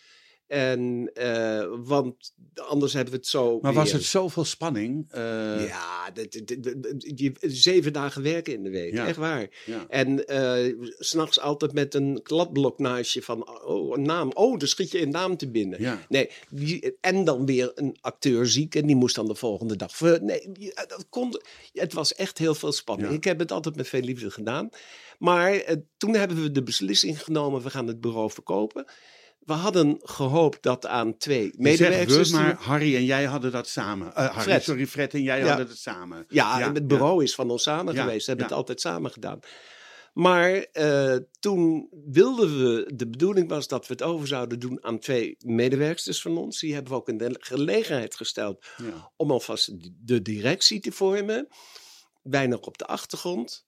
Speaker 3: En, eh, want anders hebben we het zo
Speaker 2: Maar was het zoveel spanning? Eh,
Speaker 3: Ja, dat, dat- dat- dat- je- zeven dagen werken in de week,
Speaker 2: Ja.
Speaker 3: echt waar.
Speaker 2: ja.
Speaker 3: En s s'nachts altijd met een kladblok naast je van, oh, een naam. Oh, dan schiet je een naam te binnen.
Speaker 2: Ja.
Speaker 3: Nee, die, en dan weer een acteur ziek en die moest dan de volgende dag. Nee, dat kon, het was echt heel veel spanning. Ik heb het altijd met veel liefde gedaan. Maar eh, toen hebben we de beslissing genomen, we gaan het bureau verkopen. We hadden gehoopt dat aan twee medewerkers...
Speaker 2: we, maar Harry en jij hadden dat samen. Eh, Harry,
Speaker 3: Fred.
Speaker 2: sorry, Fred en jij
Speaker 3: Ja.
Speaker 2: hadden het samen.
Speaker 3: Ja,
Speaker 2: Ja,
Speaker 3: en het
Speaker 2: ja.
Speaker 3: bureau is van ons samen geweest. We hebben het altijd samen gedaan. Maar eh, toen wilden we, de bedoeling was dat we het over zouden doen aan twee medewerksters van ons. Die hebben we ook in de gelegenheid gesteld om alvast de directie te vormen. Wij nog op de achtergrond.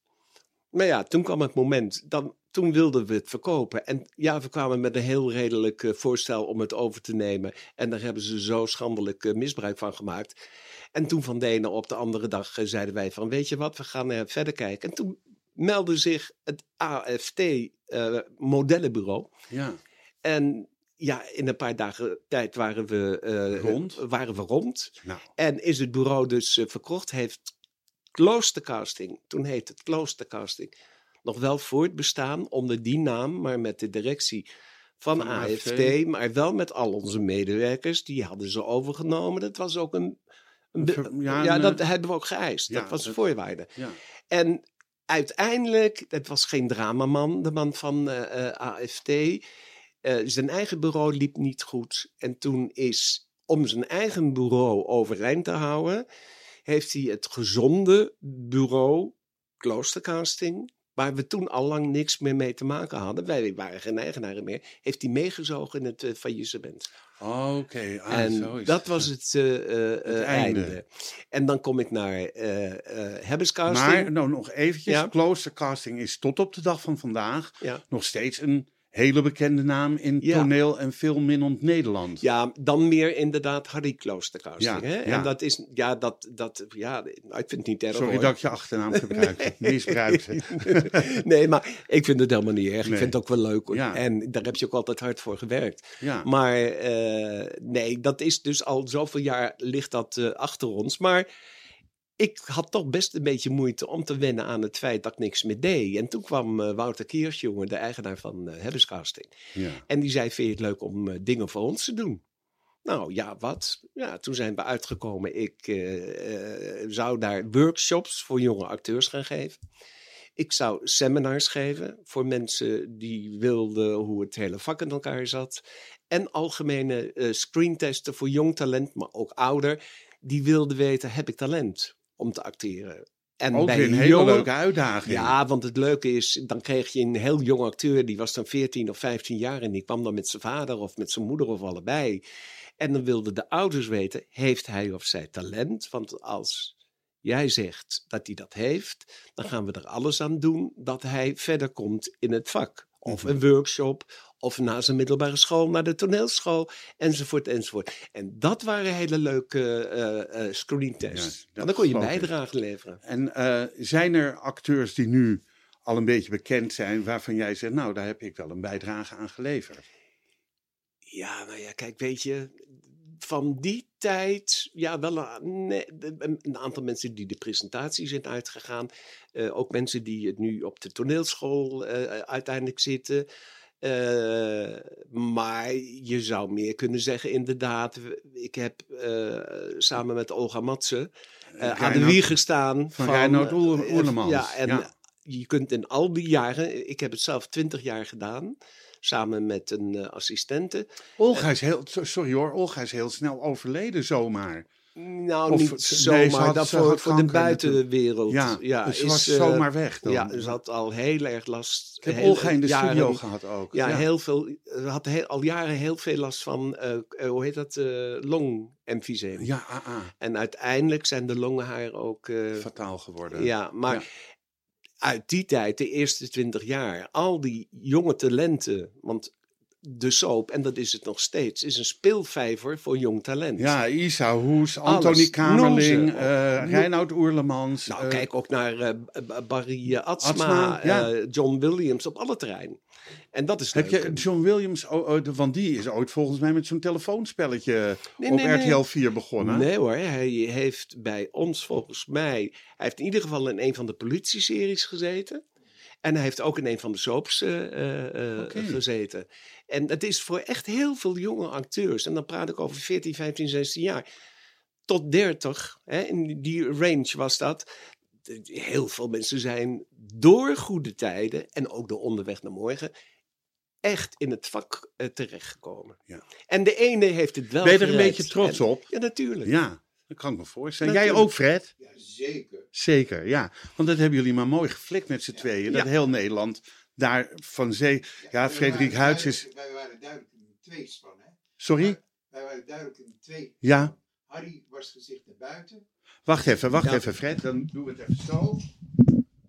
Speaker 3: Maar ja, toen kwam het moment. Dan, toen wilden we het verkopen. En ja, we kwamen met een heel redelijk eh, voorstel om het over te nemen. En daar hebben ze zo schandelijk eh, misbruik van gemaakt. En toen van de ene op de andere dag eh, zeiden wij van... weet je wat, we gaan verder kijken. En toen meldde zich het AFT modellenbureau.
Speaker 2: ja.
Speaker 3: En ja, in een paar dagen tijd waren we,
Speaker 2: Rond.
Speaker 3: Waren we rond.
Speaker 2: Nou,
Speaker 3: En is het bureau dus verkocht, heeft Kloostercasting, toen heette het Kloostercasting, nog wel voortbestaan onder die naam, maar met de directie van,
Speaker 2: Van
Speaker 3: AFT,
Speaker 2: AFT.
Speaker 3: maar wel met al onze medewerkers, die hadden ze overgenomen. Dat was ook een... een
Speaker 2: ja,
Speaker 3: ja,
Speaker 2: een,
Speaker 3: dat
Speaker 2: eh,
Speaker 3: hebben we ook geëist.
Speaker 2: ja,
Speaker 3: dat was
Speaker 2: dat-
Speaker 3: voorwaarde.
Speaker 2: ja.
Speaker 3: En uiteindelijk, het was geen dramaman, de man van eh, eh, AFT. zijn eigen bureau liep niet goed. En toen is, om zijn eigen bureau overeind te houden, heeft hij het gezonde bureau, Kloostercasting, waar we toen al lang niks meer mee te maken hadden, wij waren geen eigenaren meer, heeft hij meegezogen in het eh, faillissement.
Speaker 2: Oké, ah,
Speaker 3: En
Speaker 2: zo is
Speaker 3: dat was het, eh, eh,
Speaker 2: Het einde.
Speaker 3: einde. En dan kom ik naar Hebbescasting.
Speaker 2: Maar nou, nog eventjes,
Speaker 3: Ja.
Speaker 2: Kloostercasting is tot op de dag van vandaag
Speaker 3: Ja.
Speaker 2: nog steeds een hele bekende naam in
Speaker 3: Ja.
Speaker 2: toneel- en filmminnend Nederland.
Speaker 3: Ja, dan meer inderdaad Harry
Speaker 2: Ja,
Speaker 3: hè?
Speaker 2: ja.
Speaker 3: En dat is, ja, dat, dat, ja, nou, ik vind het niet erg
Speaker 2: Sorry
Speaker 3: hoor.
Speaker 2: dat ik je achternaam [laughs] gebruikte. Misbruikte. [laughs]
Speaker 3: nee, maar ik vind het helemaal niet erg.
Speaker 2: Nee.
Speaker 3: Ik vind het ook wel leuk. En daar heb je ook altijd hard voor gewerkt.
Speaker 2: Ja.
Speaker 3: Maar eh, nee, dat is dus al zoveel jaar ligt dat eh, achter ons. Maar ik had toch best een beetje moeite om te wennen aan het feit dat ik niks meer deed. En toen kwam eh, Wouter Kiersjongen, de eigenaar van eh Hebbescasting.
Speaker 2: ja.
Speaker 3: En die zei, vind je het leuk om eh, dingen voor ons te doen? Nou ja, wat? Ja, toen zijn we uitgekomen. Ik zou daar workshops voor jonge acteurs gaan geven. Ik zou seminars geven voor mensen die wilden hoe het hele vak in elkaar zat. En algemene screentesten voor jong talent, maar ook ouder. Die wilden weten, heb ik talent om te acteren? En
Speaker 2: Ook
Speaker 3: bij
Speaker 2: een hele
Speaker 3: jonge-
Speaker 2: leuke uitdaging.
Speaker 3: ja, want het leuke is, dan kreeg je een heel jong acteur, die was dan 14 of 15 jaar en die kwam dan met zijn vader of met zijn moeder of allebei. En dan wilden de ouders weten, heeft hij of zij talent? Want als jij zegt dat hij dat heeft, dan gaan we er alles aan doen dat hij verder komt in het vak. Of
Speaker 2: Mhm.
Speaker 3: een workshop, of na zijn middelbare school naar de toneelschool, enzovoort, enzovoort. En dat waren hele leuke.
Speaker 2: Ja,
Speaker 3: Want dan kon je een bijdrage leveren.
Speaker 2: En zijn er acteurs die nu al een beetje bekend zijn, waarvan jij zegt, nou, daar heb ik wel een bijdrage aan geleverd?
Speaker 3: Ja, nou ja, kijk, weet je, van die tijd, ja, wel een, nee, een aantal mensen die de presentatie zijn uitgegaan. Ook mensen die het nu op de toneelschool uiteindelijk zitten. Eh, maar je zou meer kunnen zeggen, inderdaad. Ik heb eh, samen met Olga Matsen eh, aan de
Speaker 2: Reinoud-
Speaker 3: wieg gestaan.
Speaker 2: van Reinoud Oer-
Speaker 3: eh,
Speaker 2: Oerlemans,
Speaker 3: Ja, en
Speaker 2: ja.
Speaker 3: je kunt in al die jaren, ik heb het zelf twintig jaar gedaan, samen met een eh, assistente.
Speaker 2: Olga is heel, so- sorry hoor, Olga is heel snel overleden zomaar.
Speaker 3: Nou,
Speaker 2: Of-
Speaker 3: niet
Speaker 2: nee,
Speaker 3: zomaar.
Speaker 2: had-
Speaker 3: dat voor, de buitenwereld.
Speaker 2: Ja,
Speaker 3: ja
Speaker 2: dus ze
Speaker 3: is,
Speaker 2: was
Speaker 3: eh,
Speaker 2: zomaar weg dan.
Speaker 3: Ja, ze had al heel erg last.
Speaker 2: Ik heb
Speaker 3: heel-
Speaker 2: Olga in de
Speaker 3: jaren-
Speaker 2: studio gehad ook.
Speaker 3: Ja, heel veel. Ze had heel- al jaren heel veel last van, eh, eh, hoe heet dat, eh longemfyseem.
Speaker 2: Ja, ah, ah,
Speaker 3: En uiteindelijk zijn de longen haar ook.
Speaker 2: fataal geworden.
Speaker 3: ja, maar
Speaker 2: Ja.
Speaker 3: uit die tijd, de eerste twintig jaar, al die jonge talenten. Want de soap, en dat is het nog steeds, is een speelvijver voor jong talent.
Speaker 2: Ja, Isa Hoes. Antoni Kamerling,
Speaker 3: Noem-
Speaker 2: Reinoud Oerlemans.
Speaker 3: Nou,
Speaker 2: eh,
Speaker 3: kijk ook naar B- Barry Atsma,
Speaker 2: Atsma, ja.
Speaker 3: John Williams op alle terreinen. En dat is
Speaker 2: Heb
Speaker 3: leuk.
Speaker 2: je John Williams, oh, de- want die is ooit volgens mij met zo'n telefoonspelletje
Speaker 3: Nee,
Speaker 2: op
Speaker 3: nee, nee.
Speaker 2: RTL 4 begonnen.
Speaker 3: Nee hoor, hij heeft bij ons volgens mij... Hij heeft in ieder geval in een van de politie-series gezeten. En hij heeft ook in een van de soaps gezeten. En het is voor echt heel veel jonge acteurs. En dan praat ik over 14, 15, 16 jaar. Tot 30, hè, in die range was dat. Heel veel mensen zijn door goede tijden en ook door onderweg naar morgen echt in het vak eh, terechtgekomen.
Speaker 2: Ja.
Speaker 3: En de ene heeft het wel
Speaker 2: Ben je er een
Speaker 3: gered.
Speaker 2: beetje trots
Speaker 3: En-
Speaker 2: op?
Speaker 3: Ja, natuurlijk.
Speaker 2: Ja, dat kan ik me voorstellen. Jij
Speaker 3: Natuurlijk.
Speaker 2: ook, Fred?
Speaker 5: Ja, zeker.
Speaker 2: Zeker, ja. Want dat hebben jullie maar mooi geflikt met z'n tweeën. Dat
Speaker 3: Ja.
Speaker 2: heel Nederland daar van zee... Ja,
Speaker 5: wij
Speaker 2: Frederik
Speaker 5: waren
Speaker 2: Huyts is...
Speaker 5: duidelijk- Wij waren duidelijk in de tweespan, hè?
Speaker 2: Sorry?
Speaker 5: Wij waren duidelijk in de twee.
Speaker 2: Ja.
Speaker 5: Harry was gezicht naar buiten.
Speaker 2: Wacht even, wacht
Speaker 3: Ja.
Speaker 2: even, Fred. Dan doen we het even zo.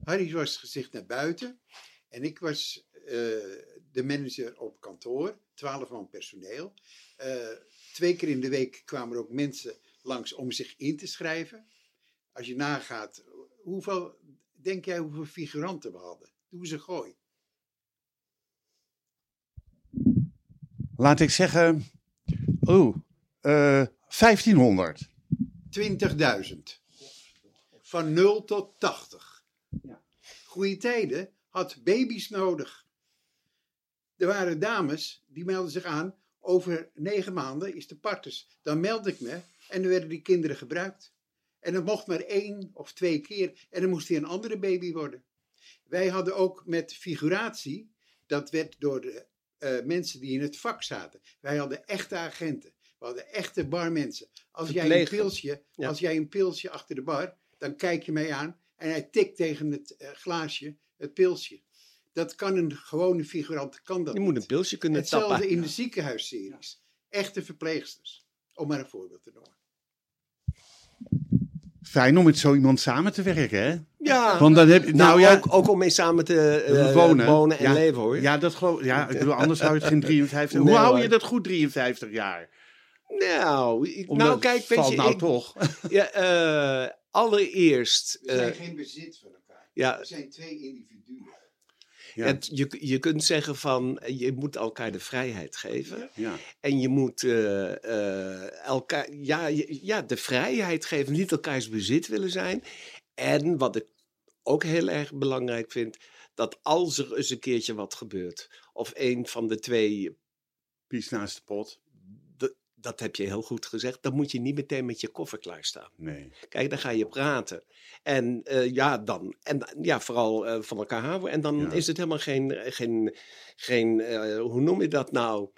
Speaker 5: Harry was gezicht naar buiten. En ik was eh, de manager op kantoor. Twaalf man personeel. Eh, twee keer in de week kwamen er ook mensen langs om zich in te schrijven. Als je nagaat, hoeveel, denk jij hoeveel figuranten we hadden? Doe ze gooi.
Speaker 2: Laat ik zeggen... Oh, eh 1500.
Speaker 5: 20.000. Van 0 tot 80. Goeie tijden had baby's nodig. Er waren dames die melden zich aan. Over negen maanden is de partus. Dan meld ik me en dan werden die kinderen gebruikt. En dat mocht maar één of twee keer. En dan moest hij een andere baby worden. Wij hadden ook met figuratie. Dat werd door de eh, mensen die in het vak zaten. Wij hadden echte agenten. We hadden echte barmensen. Als jij, een pilsje,
Speaker 3: Ja.
Speaker 5: als jij een pilsje achter de bar, dan kijk je mij aan en hij tikt tegen het eh, glaasje het pilsje. Dat kan een gewone figurant, kan dat
Speaker 3: Je moet een pilsje kunnen
Speaker 5: Hetzelfde
Speaker 3: tappen.
Speaker 5: in de ziekenhuisseries. Echte verpleegsters. Om maar een voorbeeld te noemen.
Speaker 2: Fijn om met zo iemand samen te werken, hè?
Speaker 3: Ja,
Speaker 2: Want dan heb je...
Speaker 3: nou,
Speaker 2: Nou, ja,
Speaker 3: ook, ook om mee samen te eh,
Speaker 2: wonen.
Speaker 3: wonen en
Speaker 2: Ja.
Speaker 3: leven hoor.
Speaker 2: Ja, dat geloof Ja, ik bedoel, anders zou je het geen [laughs] 53...
Speaker 3: Nee,
Speaker 2: Hoe hou je dat goed, 53 jaar?
Speaker 3: Nou, ik-
Speaker 2: Omdat
Speaker 3: nou kijk, weet je,
Speaker 2: nou
Speaker 3: ik-
Speaker 2: toch. [laughs]
Speaker 3: ja, eh, allereerst,
Speaker 5: We zijn
Speaker 3: eh,
Speaker 5: geen bezit van elkaar.
Speaker 3: ja,
Speaker 5: We zijn twee individuen.
Speaker 2: Ja.
Speaker 3: het, je, je kunt zeggen van, je moet elkaar de vrijheid geven.
Speaker 2: Ja.
Speaker 3: En je moet eh, eh, elkaar, ja, ja, de vrijheid geven, niet elkaars bezit willen zijn. En wat ik ook heel erg belangrijk vind, dat als er eens een keertje wat gebeurt, of een van de twee,
Speaker 2: Pies naast de pot.
Speaker 3: Dat heb je heel goed gezegd, dan moet je niet meteen met je koffer klaarstaan.
Speaker 2: Nee.
Speaker 3: Kijk, dan ga je praten. En eh, ja, dan, en ja, vooral eh, van elkaar houden. En dan
Speaker 2: Ja.
Speaker 3: is het helemaal geen, geen, geen eh, hoe noem je dat nou?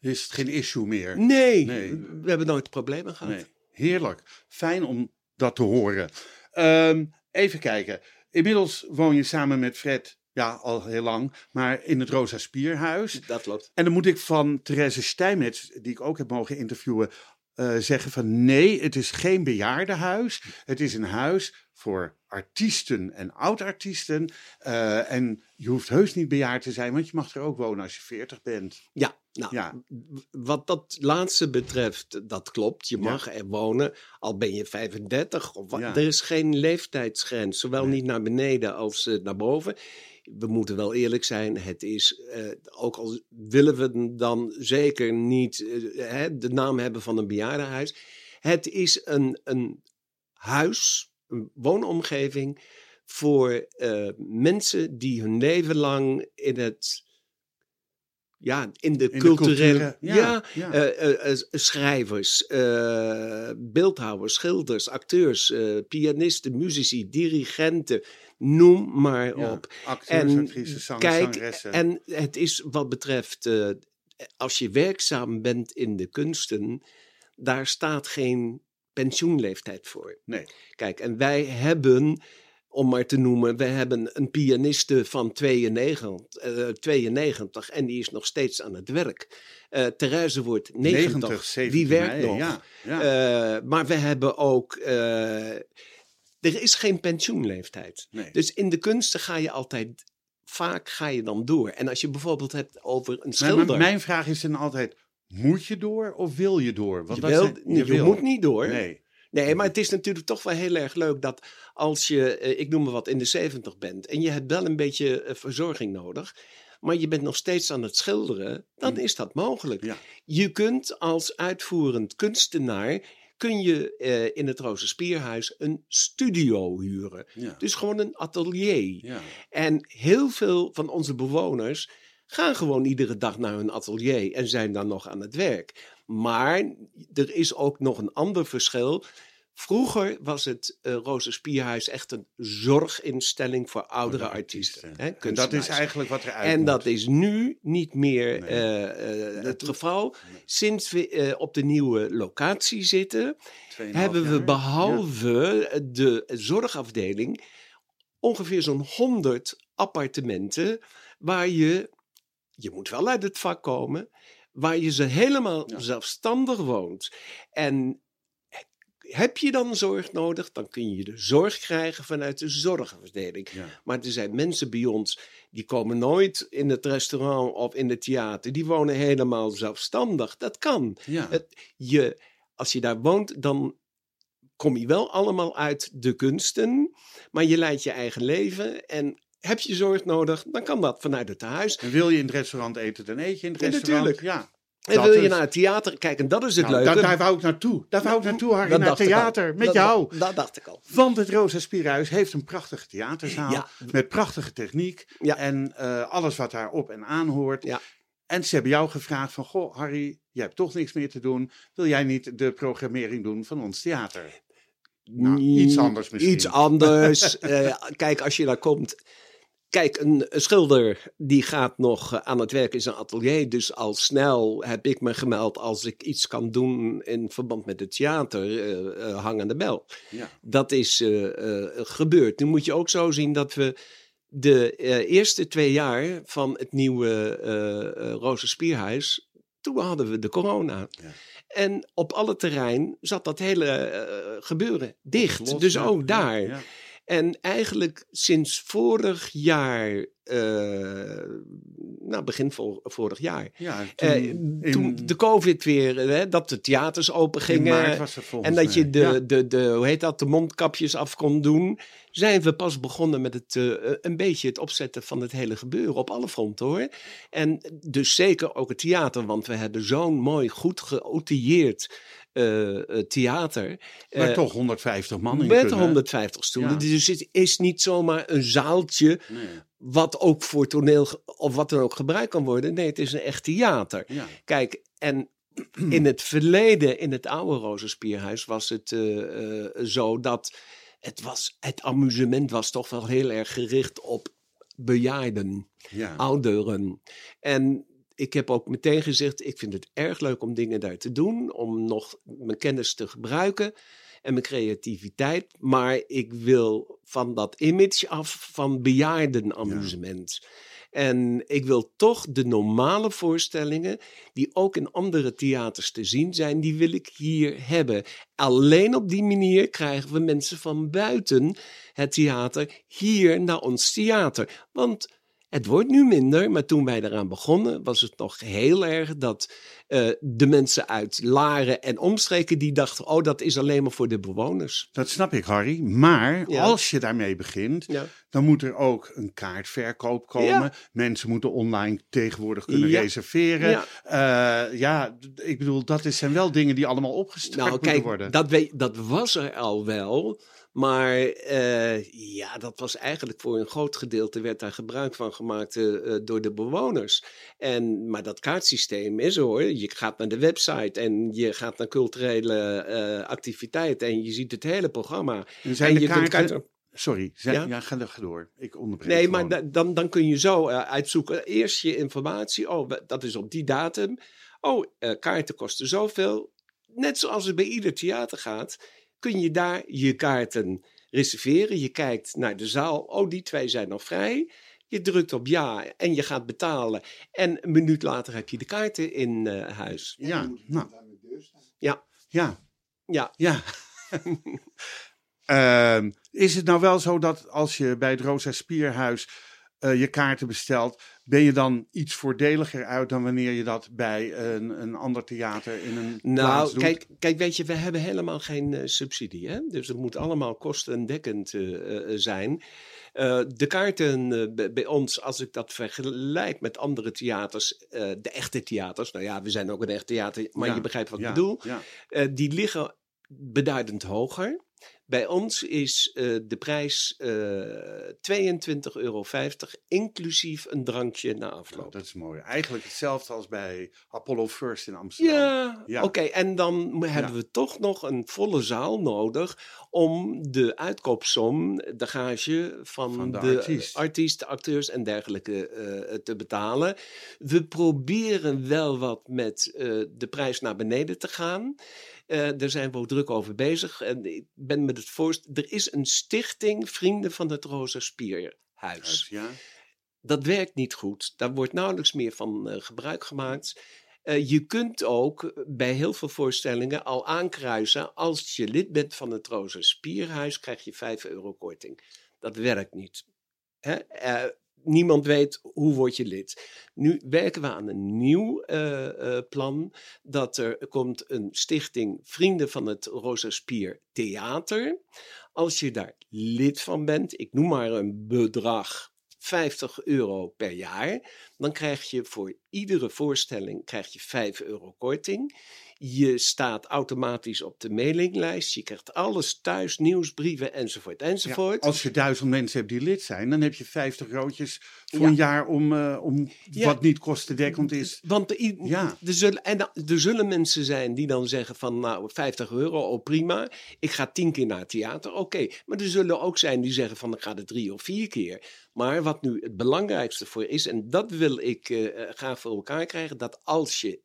Speaker 2: Is het geen issue meer?
Speaker 3: Nee,
Speaker 2: Nee.
Speaker 3: we hebben nooit problemen gehad.
Speaker 2: Nee. Heerlijk. Fijn om dat te horen. Ehm, even kijken. Inmiddels woon je samen met Fred, ja, al heel lang, maar in het Rosa Spierhuis.
Speaker 3: Dat klopt.
Speaker 2: En dan moet ik van Therese Stijmets, die ik ook heb mogen interviewen, eh, zeggen van nee, het is geen bejaardenhuis. Het is een huis voor artiesten en oud-artiesten. Eh, en je hoeft heus niet bejaard te zijn, want je mag er ook wonen als je 40 bent.
Speaker 3: Ja, nou,
Speaker 2: Ja.
Speaker 3: wat dat laatste betreft, dat klopt. Je
Speaker 2: Ja.
Speaker 3: mag er wonen, al ben je 35. Of wat.
Speaker 2: Ja.
Speaker 3: Er is geen leeftijdsgrens, zowel
Speaker 2: Nee.
Speaker 3: niet naar beneden als eh, naar boven. We moeten wel eerlijk zijn, het is, eh, ook al willen we dan zeker niet eh, hè, de naam hebben van een bejaardenhuis. Het is een, een huis, een woonomgeving voor eh, mensen die hun leven lang in het ja, in de
Speaker 2: In de
Speaker 3: culturele.
Speaker 2: cultuur,
Speaker 3: ja,
Speaker 2: ja, ja.
Speaker 3: schrijvers, eh, beeldhouwers, schilders, acteurs, pianisten, muzici, dirigenten, noem maar op.
Speaker 2: Acteurs,
Speaker 3: En
Speaker 2: actrices, zangers,
Speaker 3: kijk,
Speaker 2: zangeressen.
Speaker 3: en het is wat betreft, eh, als je werkzaam bent in de kunsten, daar staat geen pensioenleeftijd voor.
Speaker 2: Nee.
Speaker 3: Kijk, en wij hebben, om maar te noemen, we hebben een pianiste van 92, eh, 92 en die is nog steeds aan het werk. Eh Therese wordt 90,
Speaker 2: 90, 70
Speaker 3: die werkt
Speaker 2: mei,
Speaker 3: nog.
Speaker 2: Ja, ja.
Speaker 3: Eh, maar we hebben ook. Er is geen pensioenleeftijd.
Speaker 2: nee.
Speaker 3: Dus in de kunsten ga je altijd. Vaak ga je dan door. En als je bijvoorbeeld hebt over een schilder.
Speaker 2: maar mijn vraag is dan altijd, moet je door of wil je door? Want
Speaker 3: je,
Speaker 2: dat
Speaker 3: wil,
Speaker 2: zijn-
Speaker 3: je,
Speaker 2: wil.
Speaker 3: moet niet door.
Speaker 2: Nee.
Speaker 3: Nee, maar het is natuurlijk toch wel heel erg leuk dat als je, eh, ik noem maar wat, in de 70 bent en je hebt wel een beetje eh, verzorging nodig, maar je bent nog steeds aan het schilderen, dan is dat mogelijk.
Speaker 2: Mm. Ja.
Speaker 3: Je kunt als uitvoerend kunstenaar, kun je eh, in het Rozenspierhuis een studio huren.
Speaker 2: Ja.
Speaker 3: Dus gewoon een atelier.
Speaker 2: Ja.
Speaker 3: En heel veel van onze bewoners gaan gewoon iedere dag naar hun atelier en zijn dan nog aan het werk. Maar er is ook nog een ander verschil. Vroeger was het uh, Rozenspierhuis echt een zorginstelling voor oudere
Speaker 2: Voor
Speaker 3: artiesten.
Speaker 2: artiesten.
Speaker 3: hè,
Speaker 2: En dat is eigenlijk wat eruit
Speaker 3: En
Speaker 2: moet.
Speaker 3: dat is nu niet meer
Speaker 2: Nee.
Speaker 3: eh, eh, het geval. Sinds we op de nieuwe locatie zitten, hebben we
Speaker 2: jaar.
Speaker 3: behalve de zorgafdeling ongeveer zo'n 100 appartementen waar je, je moet wel uit het vak komen, waar je ze helemaal
Speaker 2: Ja.
Speaker 3: zelfstandig woont. En heb je dan zorg nodig, dan kun je de zorg krijgen vanuit de zorgafdeling.
Speaker 2: Ja.
Speaker 3: Maar er zijn mensen bij ons die komen nooit in het restaurant of in het theater. Die wonen helemaal zelfstandig. Dat kan.
Speaker 2: Ja.
Speaker 3: Het, je, als je daar woont, dan kom je wel allemaal uit de kunsten. Maar je leidt je eigen leven. En heb je zorg nodig, dan kan dat vanuit het huis.
Speaker 2: En wil je in het restaurant eten, dan eet je in het
Speaker 3: Ja,
Speaker 2: restaurant.
Speaker 3: natuurlijk.
Speaker 2: Ja.
Speaker 3: En
Speaker 2: Dat
Speaker 3: wil je
Speaker 2: is-
Speaker 3: naar het theater kijken, dat is het
Speaker 2: Nou,
Speaker 3: leuke.
Speaker 2: daar, daar wou ik naartoe. Daar wou ik naartoe, Harry,
Speaker 3: Dat
Speaker 2: naar theater. Met
Speaker 3: Dat-
Speaker 2: jou.
Speaker 3: Dat, dacht ik al.
Speaker 2: Want het Rosa Spierhuis heeft een prachtige theaterzaal.
Speaker 3: Ja.
Speaker 2: Met prachtige techniek.
Speaker 3: Ja.
Speaker 2: En eh, alles wat daar op en aan hoort.
Speaker 3: Ja.
Speaker 2: En ze hebben jou gevraagd van... Goh, Harry, jij hebt toch niks meer te doen. Wil jij niet de programmering doen van ons theater? Nou, iets anders misschien.
Speaker 3: Iets anders. [laughs] Eh, kijk, als je daar komt. Kijk, een, schilder die gaat nog eh, aan het werk in zijn atelier. Dus al snel heb ik me gemeld als ik iets kan doen in verband met het theater. eh eh, hang aan de bel.
Speaker 2: Ja.
Speaker 3: Dat is gebeurd. Nu moet je ook zo zien dat we de eerste twee jaar van het nieuwe uh, Rozenspierhuis. Toen hadden we de corona.
Speaker 2: Ja.
Speaker 3: En op alle terrein zat dat hele gebeuren dicht. Dus
Speaker 2: ja,
Speaker 3: ook
Speaker 2: ja,
Speaker 3: daar. En eigenlijk sinds vorig jaar, eh, nou begin vol, vorig jaar,
Speaker 2: Ja,
Speaker 3: eh,
Speaker 2: toen, in,
Speaker 3: toen de COVID weer, hè, dat de theaters open gingen. En dat
Speaker 2: mij.
Speaker 3: je de,
Speaker 2: Ja.
Speaker 3: de, de, hoe heet dat, de mondkapjes af kon doen. Zijn we pas begonnen met het, eh, een beetje het opzetten van het hele gebeuren. Op alle fronten hoor. En dus zeker ook het theater. Want we hebben zo'n mooi, goed geoutilleerd eh, eh, theater.
Speaker 2: Waar
Speaker 3: Eh,
Speaker 2: toch 150 man in
Speaker 3: met
Speaker 2: kunnen.
Speaker 3: 150 stoelen.
Speaker 2: Ja.
Speaker 3: Dus het is niet zomaar een zaaltje.
Speaker 2: Nee.
Speaker 3: Wat ook voor toneel of wat dan ook gebruikt kan worden. Nee, het is een echt theater.
Speaker 2: Ja.
Speaker 3: Kijk, en in het verleden, in het oude Rozenspierhuis, was het eh, eh, zo dat het, was, het amusement was toch wel heel erg gericht op bejaarden,
Speaker 2: Ja.
Speaker 3: ouderen. En ik heb ook meteen gezegd, ik vind het erg leuk om dingen daar te doen, om nog mijn kennis te gebruiken en mijn creativiteit. Maar ik wil van dat image af van bejaardenamusement. En ik wil toch de normale voorstellingen, die ook in andere theaters te zien zijn, die wil ik hier hebben. Alleen op die manier krijgen we mensen van buiten het theater hier naar ons theater. Want het wordt nu minder, maar toen wij eraan begonnen was het nog heel erg dat eh, de mensen uit Laren en omstreken die dachten, oh dat is alleen maar voor de bewoners.
Speaker 2: Dat snap ik, Harry. Maar
Speaker 3: Ja.
Speaker 2: als je daarmee begint,
Speaker 3: Ja.
Speaker 2: dan moet er ook een kaartverkoop komen.
Speaker 3: Ja.
Speaker 2: Mensen moeten online tegenwoordig kunnen
Speaker 3: Ja.
Speaker 2: reserveren.
Speaker 3: Ja.
Speaker 2: Ja. ja, d- ik bedoel, dat zijn wel dingen die allemaal opgestart
Speaker 3: Nou,
Speaker 2: moeten
Speaker 3: kijk,
Speaker 2: worden.
Speaker 3: dat, dat was er al wel. Maar eh, ja, dat was eigenlijk voor een groot gedeelte werd daar gebruik van gemaakt eh, eh, door de bewoners. En, maar dat kaartsysteem is hoor. Je gaat naar de website en je gaat naar culturele eh, activiteiten en je ziet het hele programma.
Speaker 2: En zijn
Speaker 3: en
Speaker 2: de
Speaker 3: je
Speaker 2: kaarten...
Speaker 3: kaarten-
Speaker 2: Sorry, zijn...
Speaker 3: Ja?
Speaker 2: ja? ga, ga door. Ik onderbreek
Speaker 3: Nee,
Speaker 2: gewoon.
Speaker 3: maar da- dan, dan kun je zo uitzoeken. Eerst je informatie. Oh, dat is op die datum. Oh, kaarten kosten zoveel. net zoals het bij ieder theater gaat, kun je daar je kaarten reserveren. Je kijkt naar de zaal. Oh, die twee zijn nog vrij. Je drukt op ja en je gaat betalen. En een minuut later heb je de kaarten in eh, huis.
Speaker 2: Ja, nou,
Speaker 5: staan.
Speaker 2: ja,
Speaker 3: Ja,
Speaker 2: ja. [laughs] Ehm, is het nou wel zo dat als je bij het Rosa Spierhuis je kaarten bestelt, ben je dan iets voordeliger uit dan wanneer je dat bij een, een ander theater in een plaats
Speaker 3: Nou,
Speaker 2: doet?
Speaker 3: kijk, kijk, weet je, we hebben helemaal geen eh, subsidie. Hè? Dus het moet allemaal kostendekkend eh, eh, zijn. Eh, de kaarten eh, bij- bij ons, als ik dat vergelijk met andere theaters, eh, de echte theaters, nou ja, we zijn ook een echt theater, maar
Speaker 2: Ja,
Speaker 3: je begrijpt wat
Speaker 2: ja,
Speaker 3: ik bedoel,
Speaker 2: Ja.
Speaker 3: eh, die liggen beduidend hoger. Bij ons is eh, de prijs eh 22,50 euro, inclusief een drankje na afloop.
Speaker 2: Dat is mooi. Eigenlijk hetzelfde als bij Apollo First in Amsterdam.
Speaker 3: Ja,
Speaker 2: Ja.
Speaker 3: oké. En dan hebben we toch nog een volle zaal nodig om de uitkoopsom, de gage van,
Speaker 2: Van de
Speaker 3: de,
Speaker 2: artiest.
Speaker 3: artiest, de acteurs en dergelijke eh, te betalen. We proberen wel wat met eh, de prijs naar beneden te gaan. Eh, daar zijn we ook druk over bezig. En ik ben met het voorst. Er is een stichting Vrienden van het Rosa Spierhuis.
Speaker 2: Ja.
Speaker 3: Dat werkt niet goed. Daar wordt nauwelijks meer van eh, gebruik gemaakt. Eh, je kunt ook bij heel veel voorstellingen al aankruisen. Als je lid bent van het Roze Spierhuis, krijg je 5 euro korting. Dat werkt niet. Hè? Niemand weet hoe word je lid. Nu werken we aan een nieuw eh, eh, plan. Dat er komt een stichting Vrienden van het Rosa Spier Theater. Als je daar lid van bent, ik noem maar een bedrag 50 euro per jaar, dan krijg je voor iedere voorstelling krijg je 5 euro korting. Je staat automatisch op de mailinglijst. Je krijgt alles thuis, nieuwsbrieven enzovoort
Speaker 2: Ja,
Speaker 3: enzovoort.
Speaker 2: als je duizend mensen hebt die lid zijn, dan heb je 50 roodjes voor
Speaker 3: Ja.
Speaker 2: een jaar om, eh, om
Speaker 3: Ja.
Speaker 2: wat niet kostendekkend is.
Speaker 3: Want de,
Speaker 2: Ja.
Speaker 3: er, zullen, en er zullen mensen zijn die dan zeggen van nou 50 euro, oh prima. Ik ga tien keer naar het theater, oké. Maar er zullen ook zijn die zeggen van ik ga er drie of vier keer. Maar wat nu het belangrijkste voor is, en dat wil ik eh, graag voor elkaar krijgen, dat als je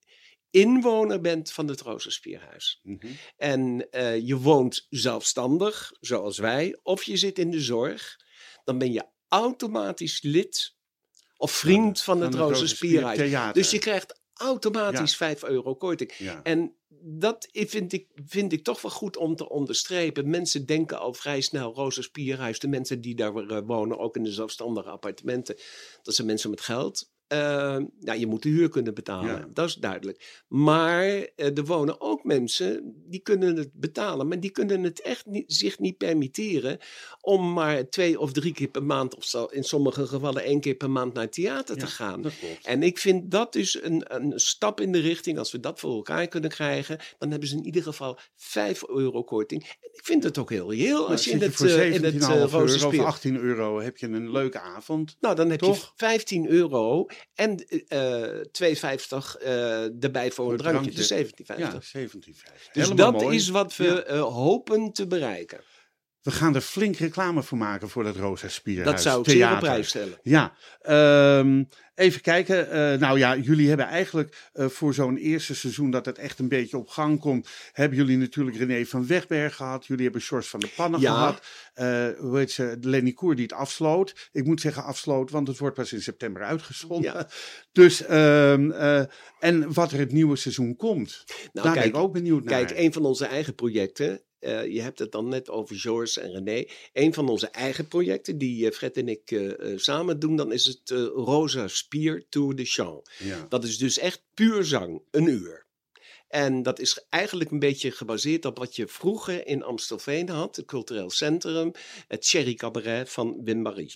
Speaker 3: inwoner bent van het Rozenspierhuis
Speaker 2: Mhm.
Speaker 3: en eh, je woont zelfstandig, zoals wij, of je zit in de zorg, dan ben je automatisch lid of vriend van, het Rozenspierhuis.
Speaker 2: Theater.
Speaker 3: Dus je krijgt automatisch 5 euro korting.
Speaker 2: Ja.
Speaker 3: En dat vind ik, vind ik toch wel goed om te onderstrepen. Mensen denken al vrij snel, Roze Spierhuis, de mensen die daar eh, wonen, ook in de zelfstandige appartementen, dat zijn mensen met geld. Eh, ja, je moet de huur kunnen betalen,
Speaker 2: Ja.
Speaker 3: dat is duidelijk. Maar eh, er wonen ook mensen die kunnen het betalen, maar die kunnen het echt niet, zich niet permitteren om maar twee of drie keer per maand, of zo, in sommige gevallen één keer per maand naar het theater te gaan.
Speaker 2: Dat klopt.
Speaker 3: En ik vind dat dus een, een stap in de richting. Als we dat voor elkaar kunnen krijgen, dan hebben ze in ieder geval 5 euro korting. En ik vind het ook heel reëel als je in
Speaker 2: Nou,
Speaker 3: het,
Speaker 2: voor
Speaker 3: eh, in het
Speaker 2: 17,5
Speaker 3: uh,
Speaker 2: euro
Speaker 3: roze
Speaker 2: of
Speaker 3: speelt.
Speaker 2: 18 euro heb je een leuke avond.
Speaker 3: Nou, dan heb je
Speaker 2: Toch?
Speaker 3: 15 euro en eh 2,50 eh erbij voor een drankje.
Speaker 2: drankje.
Speaker 3: Dus 17,50.
Speaker 2: Ja, 17,50.
Speaker 3: dus
Speaker 2: Helemaal
Speaker 3: dat
Speaker 2: mooi.
Speaker 3: is wat we
Speaker 2: Ja.
Speaker 3: eh, hopen te bereiken.
Speaker 2: We gaan er flink reclame voor maken voor dat Rosa Spierhuis
Speaker 3: Dat zou ik zeer op prijs stellen.
Speaker 2: Ja, ehm, even kijken. Eh, nou ja, jullie hebben eigenlijk eh, voor zo'n eerste seizoen dat het echt een beetje op gang komt, hebben jullie natuurlijk René van Wegberg gehad. Jullie hebben George van der Pannen
Speaker 3: Ja.
Speaker 2: gehad. Eh, hoe heet ze? Lenny Koer die het afsloot. Ik moet zeggen afsloot, want het wordt pas in september uitgezonden.
Speaker 3: Ja. [laughs]
Speaker 2: Dus, ehm, eh, en wat er het nieuwe seizoen komt.
Speaker 3: Nou,
Speaker 2: Daar
Speaker 3: kijk,
Speaker 2: ben ik ook benieuwd naar.
Speaker 3: Kijk, een van onze eigen projecten. Eh, je hebt het dan net over George en René. Een van onze eigen projecten, die eh, Fred en ik eh, samen doen, dan is het Rosa Spier Tour de Chant.
Speaker 2: ja.
Speaker 3: Dat is dus echt puur zang, een uur. En dat is eigenlijk een beetje gebaseerd op wat je vroeger in Amstelveen had, het cultureel centrum, het Cherry Cabaret van Wim Marie.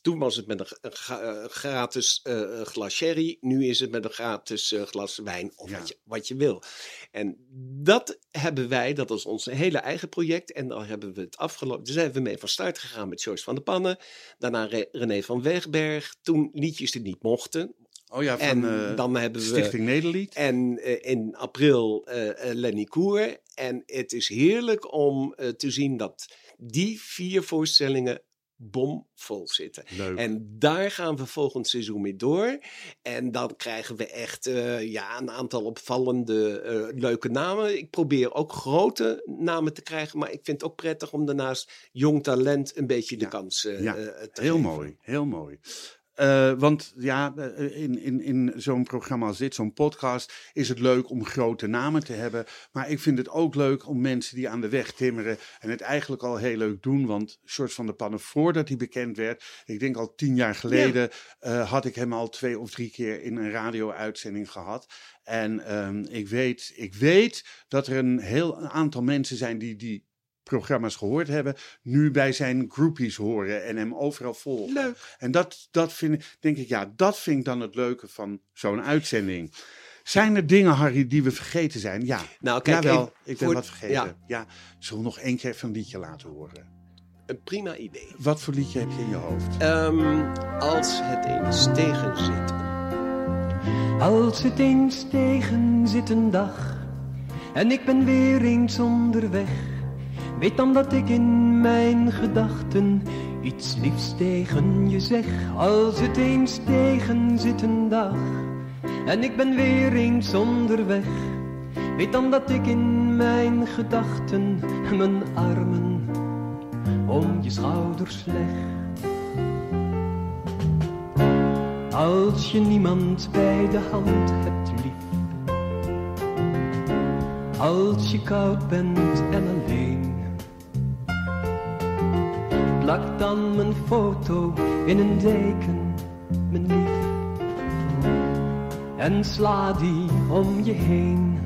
Speaker 3: Toen was het met een, eh, gratis eh, glas sherry. Nu is het met een gratis eh, glas wijn of
Speaker 2: Ja.
Speaker 3: wat, je, wat je wil. En dat hebben wij, dat is ons hele eigen project. En daar hebben we het afgelopen. Daar zijn we mee van start gegaan met George van der Pannen. Daarna Re- René van Wegberg. Toen liedjes die niet mochten.
Speaker 2: Oh ja, van
Speaker 3: en dan hebben we.
Speaker 2: Stichting Nederlied.
Speaker 3: En in april eh, Lenny Koer. En het is heerlijk om te zien dat die vier voorstellingen
Speaker 6: bomvol zitten.
Speaker 2: Leuk.
Speaker 6: En daar gaan we volgend seizoen mee door. En dan krijgen we echt eh, ja, een aantal opvallende eh, leuke namen. Ik probeer ook grote namen te krijgen. Maar ik vind het ook prettig om daarnaast jong talent een beetje de
Speaker 2: Ja.
Speaker 6: kans eh,
Speaker 2: Ja,
Speaker 6: te
Speaker 2: Heel
Speaker 6: geven.
Speaker 2: mooi, heel mooi. Eh, want ja, eh, in, in, in zo'n programma als dit, zo'n podcast, is het leuk om grote namen te hebben. Maar ik vind het ook leuk om mensen die aan de weg timmeren en het eigenlijk al heel leuk doen. Want George van der Pannen, voordat hij bekend werd, ik denk al tien jaar geleden, eh, had ik hem al twee of drie keer in een radio-uitzending gehad. En ehm, ik, weet, ik weet dat er een heel aantal mensen zijn die die programma's gehoord hebben, nu bij zijn groupies horen en hem overal volgen.
Speaker 6: Leuk.
Speaker 2: En dat, dat vind ik, denk ik, ja, dat vind ik dan het leuke van zo'n uitzending. Zijn er dingen, Harry, die we vergeten zijn? Ja,
Speaker 6: Nou, kijk,
Speaker 2: jawel,
Speaker 6: even
Speaker 2: ik ben
Speaker 6: voor-
Speaker 2: wat vergeten.
Speaker 6: ja.
Speaker 2: Ja. zullen we nog één keer even een liedje laten horen?
Speaker 6: Een prima idee.
Speaker 2: Wat voor liedje heb je in je hoofd?
Speaker 6: Ehm, als het eens tegen zit.
Speaker 3: Als het eens tegen zit een dag en ik ben weer eens onderweg, weet dan dat ik in mijn gedachten iets liefs tegen je zeg. Als het eens tegen zit een dag en ik ben weer eens onderweg, weet dan dat ik in mijn gedachten mijn armen om je schouders leg. Als je niemand bij de hand hebt lief. Als je koud bent en alleen. Plak dan mijn foto in een deken, mijn lief. En sla die om je heen.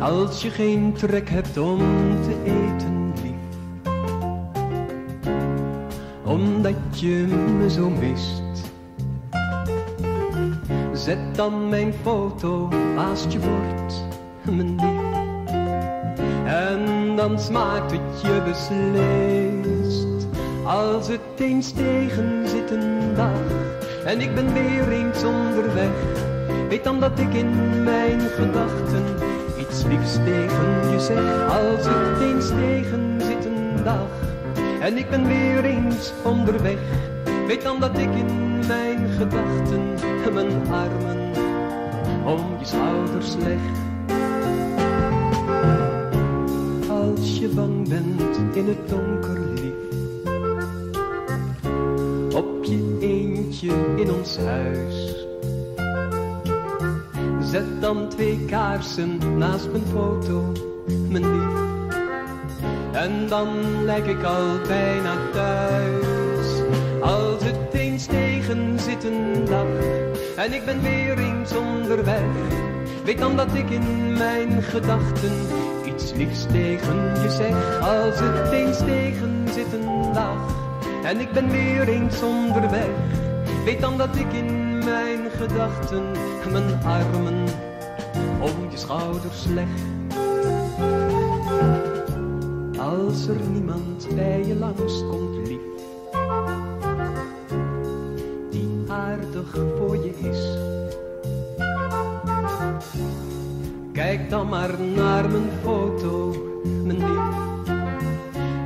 Speaker 3: Als je geen trek hebt om te eten, lief omdat je me zo mist. Zet dan mijn foto naast je bord, mijn lief. En dan smaakt het je beslist. Als het eens tegen zit een dag en ik ben weer eens onderweg. Weet dan dat ik in mijn gedachten iets liefs tegen je zeg. Als het eens tegen zit een dag en ik ben weer eens onderweg. Weet dan dat ik in mijn gedachten mijn armen om je schouders leg. Je bang bent in het donker lief. Op je eentje in ons huis. Zet dan twee kaarsen naast mijn foto, mijn lief. En dan lijk ik al bijna thuis. Als het eens tegen zit een dag en ik ben weer eens onderweg. Weet dan dat ik in mijn gedachten liefs tegen je zeg. Als het eens tegen zit een dag en ik ben weer eens onderweg. Weet dan dat ik in mijn gedachten mijn armen om je schouders leg. Als er niemand bij je langskomt, lief, die aardig voor je is. Kijk dan maar naar mijn foto, mijn lief,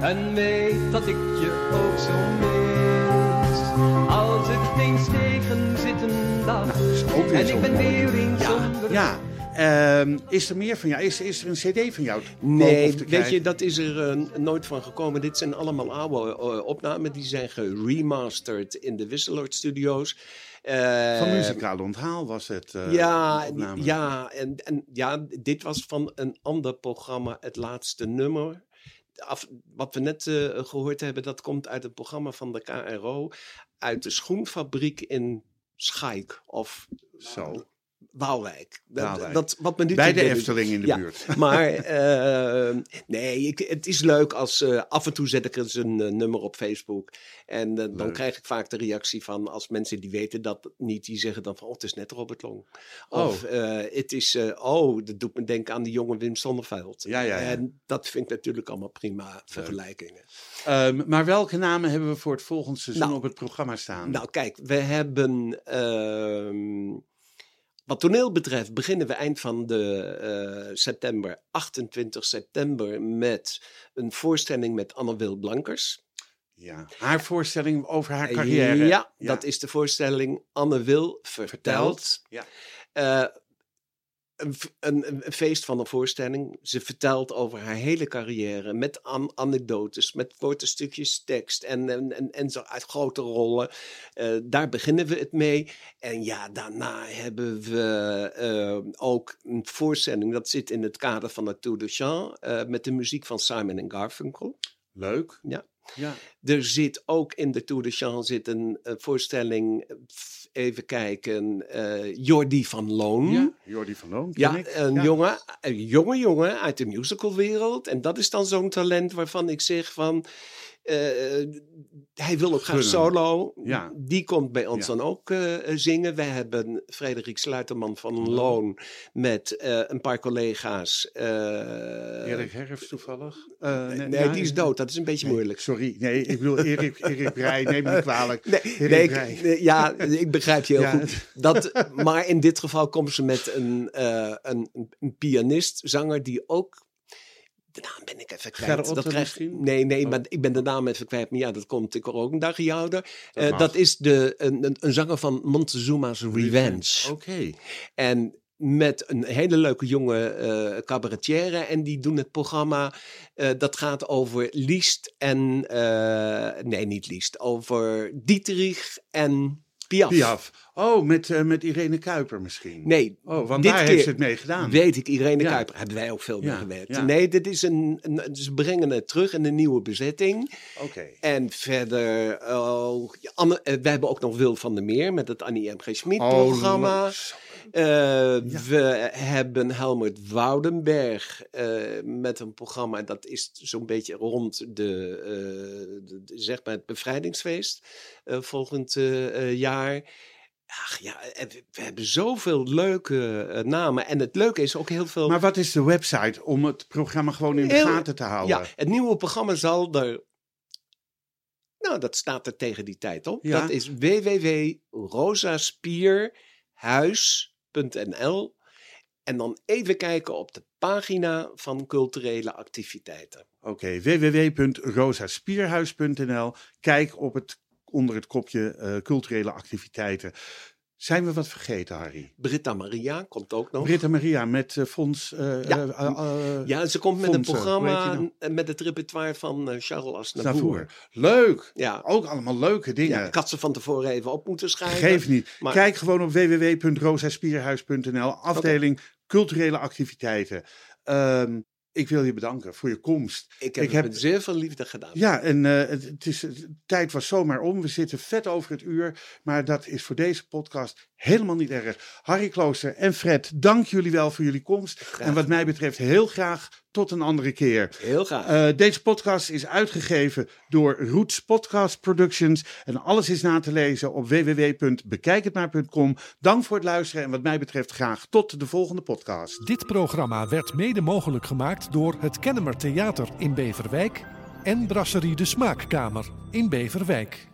Speaker 3: en weet dat ik je ook zo mis. Als het eens tegen zit een dag,
Speaker 2: Nou,
Speaker 3: en ik ben
Speaker 2: mooi.
Speaker 3: weer eens
Speaker 2: Ja,
Speaker 3: onderweg.
Speaker 2: ja. Ehm, is er meer van jou? Is, is er een cd van jou
Speaker 6: Nee,
Speaker 2: of te
Speaker 6: weet je, dat is er eh, nooit van gekomen. Dit zijn allemaal oude eh, opnamen. Die zijn geremasterd in de Wisseloord Studios. Eh,
Speaker 2: Van Muzikale Onthaal was het. eh,
Speaker 6: ja,
Speaker 2: opname.
Speaker 6: ja, en, en ja, dit was van een ander programma, het laatste nummer. Af, wat we net eh, gehoord hebben, dat komt uit het programma van de KRO. Uit de schoenfabriek in Schaik of
Speaker 2: Zo.
Speaker 6: Waalwijk. Dat,
Speaker 2: Waalwijk.
Speaker 6: dat, wat me nu
Speaker 2: Bij de Efteling in de
Speaker 6: Ja,
Speaker 2: buurt. [laughs]
Speaker 6: Maar eh, nee, ik, het is leuk als eh, af en toe zet ik eens een eh, nummer op Facebook. En eh, dan krijg ik vaak de reactie van als mensen die weten dat niet, die zeggen dan van oh, het is net Robert Long.
Speaker 2: Oh.
Speaker 6: Of het is, oh, dat doet me denken aan de jonge Wim Sonneveld.
Speaker 2: Ja, ja, ja.
Speaker 6: En dat vind ik natuurlijk allemaal prima vergelijkingen.
Speaker 2: Ehm, maar welke namen hebben we voor het volgende seizoen
Speaker 6: Nou,
Speaker 2: op het programma staan?
Speaker 6: Nou, kijk, we hebben.
Speaker 3: Wat toneel betreft beginnen we eind van de eh, september, 28 september, met een voorstelling met Anne Wil Blankers.
Speaker 2: Ja, haar voorstelling over haar carrière.
Speaker 3: Ja, dat is de voorstelling Anne Wil. Vertelt,
Speaker 2: ja.
Speaker 3: Eh, een, v- een, een feest van een voorstelling. Ze vertelt over haar hele carrière met an- anekdotes, met korte stukjes tekst en, en, en, en zo uit grote rollen. Eh, daar beginnen we het mee. En ja, daarna hebben we eh, ook een voorstelling, dat zit in het kader van het Tour de Chant, eh, met de muziek van Simon en Garfunkel.
Speaker 2: Leuk.
Speaker 3: Ja.
Speaker 2: Ja.
Speaker 3: Er zit ook in de Tour de Chant zit een, voorstelling, even kijken, eh Jordi van Loon.
Speaker 2: ja. Jordi van Loon,
Speaker 3: Ja,
Speaker 2: ik.
Speaker 3: een,
Speaker 2: Ja.
Speaker 3: Jongen, een jonge jongen uit de musicalwereld. En dat is dan zo'n talent waarvan ik zeg van... eh, hij wil ook graag solo.
Speaker 2: Ja.
Speaker 3: Die komt bij ons
Speaker 2: Ja.
Speaker 3: dan ook eh, zingen. Wij hebben Frederik Sluiterman van Loon met eh, een paar collega's. eh,
Speaker 2: Erik Herfst toevallig? Eh,
Speaker 3: nee,
Speaker 2: ja,
Speaker 3: die is dood. Dat is een beetje
Speaker 2: Nee,
Speaker 3: moeilijk.
Speaker 2: Sorry, nee, ik bedoel Erik, Erik Breij, neem me niet kwalijk.
Speaker 3: Nee, nee, ik- nee, ja, ik begrijp je heel
Speaker 2: Ja.
Speaker 3: goed. Dat, maar in dit geval komt ze met een, eh, een, een pianist, zanger die ook. De naam ben ik even kwijt.
Speaker 2: Otten
Speaker 3: krijg-? Nee, nee,
Speaker 2: Oh.
Speaker 3: maar ik ben de naam even kwijt. Maar ja, dat komt ik ook een dagje ouder.
Speaker 2: Dat
Speaker 3: Eh, dat is de, een, een, een zanger van Montezuma's Revenge.
Speaker 2: Oké.
Speaker 3: En met een hele leuke jonge eh cabaretière. En die doen het programma. eh, dat gaat over Liest en. eh, nee, niet Liest. Over Dietrich en Piaf.
Speaker 2: Piaf. Oh, met, eh, met Irene Kuiper misschien.
Speaker 3: Nee,
Speaker 2: Oh, want
Speaker 3: dit
Speaker 2: daar
Speaker 3: keer
Speaker 2: heeft ze het mee gedaan.
Speaker 3: weet ik, Irene
Speaker 2: Ja.
Speaker 3: Kuiper. Hebben wij ook veel mee
Speaker 2: Ja,
Speaker 3: gewerkt.
Speaker 2: ja.
Speaker 3: Nee, dit is een, een, ze brengen het terug in een nieuwe bezetting.
Speaker 2: Oké.
Speaker 3: En verder, oh, Anne, eh, we hebben ook nog Wil van der Meer met het Annie M. G. Schmid
Speaker 2: Oh, leuk.
Speaker 3: Eh, We hebben Helmut Woudenberg met een programma dat is zo'n beetje rond de, de- zeg maar het bevrijdingsfeest volgend jaar. Ach ja, en we, hebben zoveel leuke eh, namen. En het leuke is ook heel veel.
Speaker 2: Maar wat is de website om het programma gewoon in de
Speaker 3: Heel-
Speaker 2: gaten te houden?
Speaker 3: ja, het nieuwe programma zal er. Nou, dat staat er tegen die tijd op.
Speaker 2: Ja.
Speaker 3: Dat is www.rosaspierhuis.nl. En dan even kijken op de pagina van culturele activiteiten.
Speaker 2: Oké, www.rosaspierhuis.nl. Kijk op het, onder het kopje eh, culturele activiteiten. Zijn we wat vergeten, Harry?
Speaker 3: Britta Maria komt ook nog.
Speaker 2: Britta Maria met eh, Fonds. eh,
Speaker 3: Ja. ja, ze komt met een programma met het repertoire van Charles Aznavour.
Speaker 2: Navour. Leuk.
Speaker 3: Ja.
Speaker 2: Ook allemaal leuke dingen.
Speaker 3: ja, ik had ze van tevoren even op moeten schrijven.
Speaker 2: Geef niet.
Speaker 3: Maar-
Speaker 2: Kijk gewoon op www.rosaspierhuis.nl. Afdeling culturele activiteiten. Ehm, ik wil je bedanken voor je komst.
Speaker 3: Ik heb
Speaker 2: Ik
Speaker 3: het
Speaker 2: heb-
Speaker 3: met zeer veel liefde gedaan.
Speaker 2: Ja, en eh, het, het is, de tijd was zomaar om. We zitten vet over het uur. Maar dat is voor deze podcast helemaal niet erg. Harry Klooster en Fred, dank jullie wel voor jullie komst. En wat mij betreft heel graag tot een andere keer.
Speaker 3: Heel graag.
Speaker 2: Eh, deze podcast is uitgegeven door Roots Podcast Productions. En alles is na te lezen op www.bekijkhetmaar.com. Dank voor het luisteren en wat mij betreft graag tot de volgende podcast.
Speaker 1: Dit programma werd mede mogelijk gemaakt door het Kennemer Theater in Beverwijk en Brasserie de Smaakkamer in Beverwijk.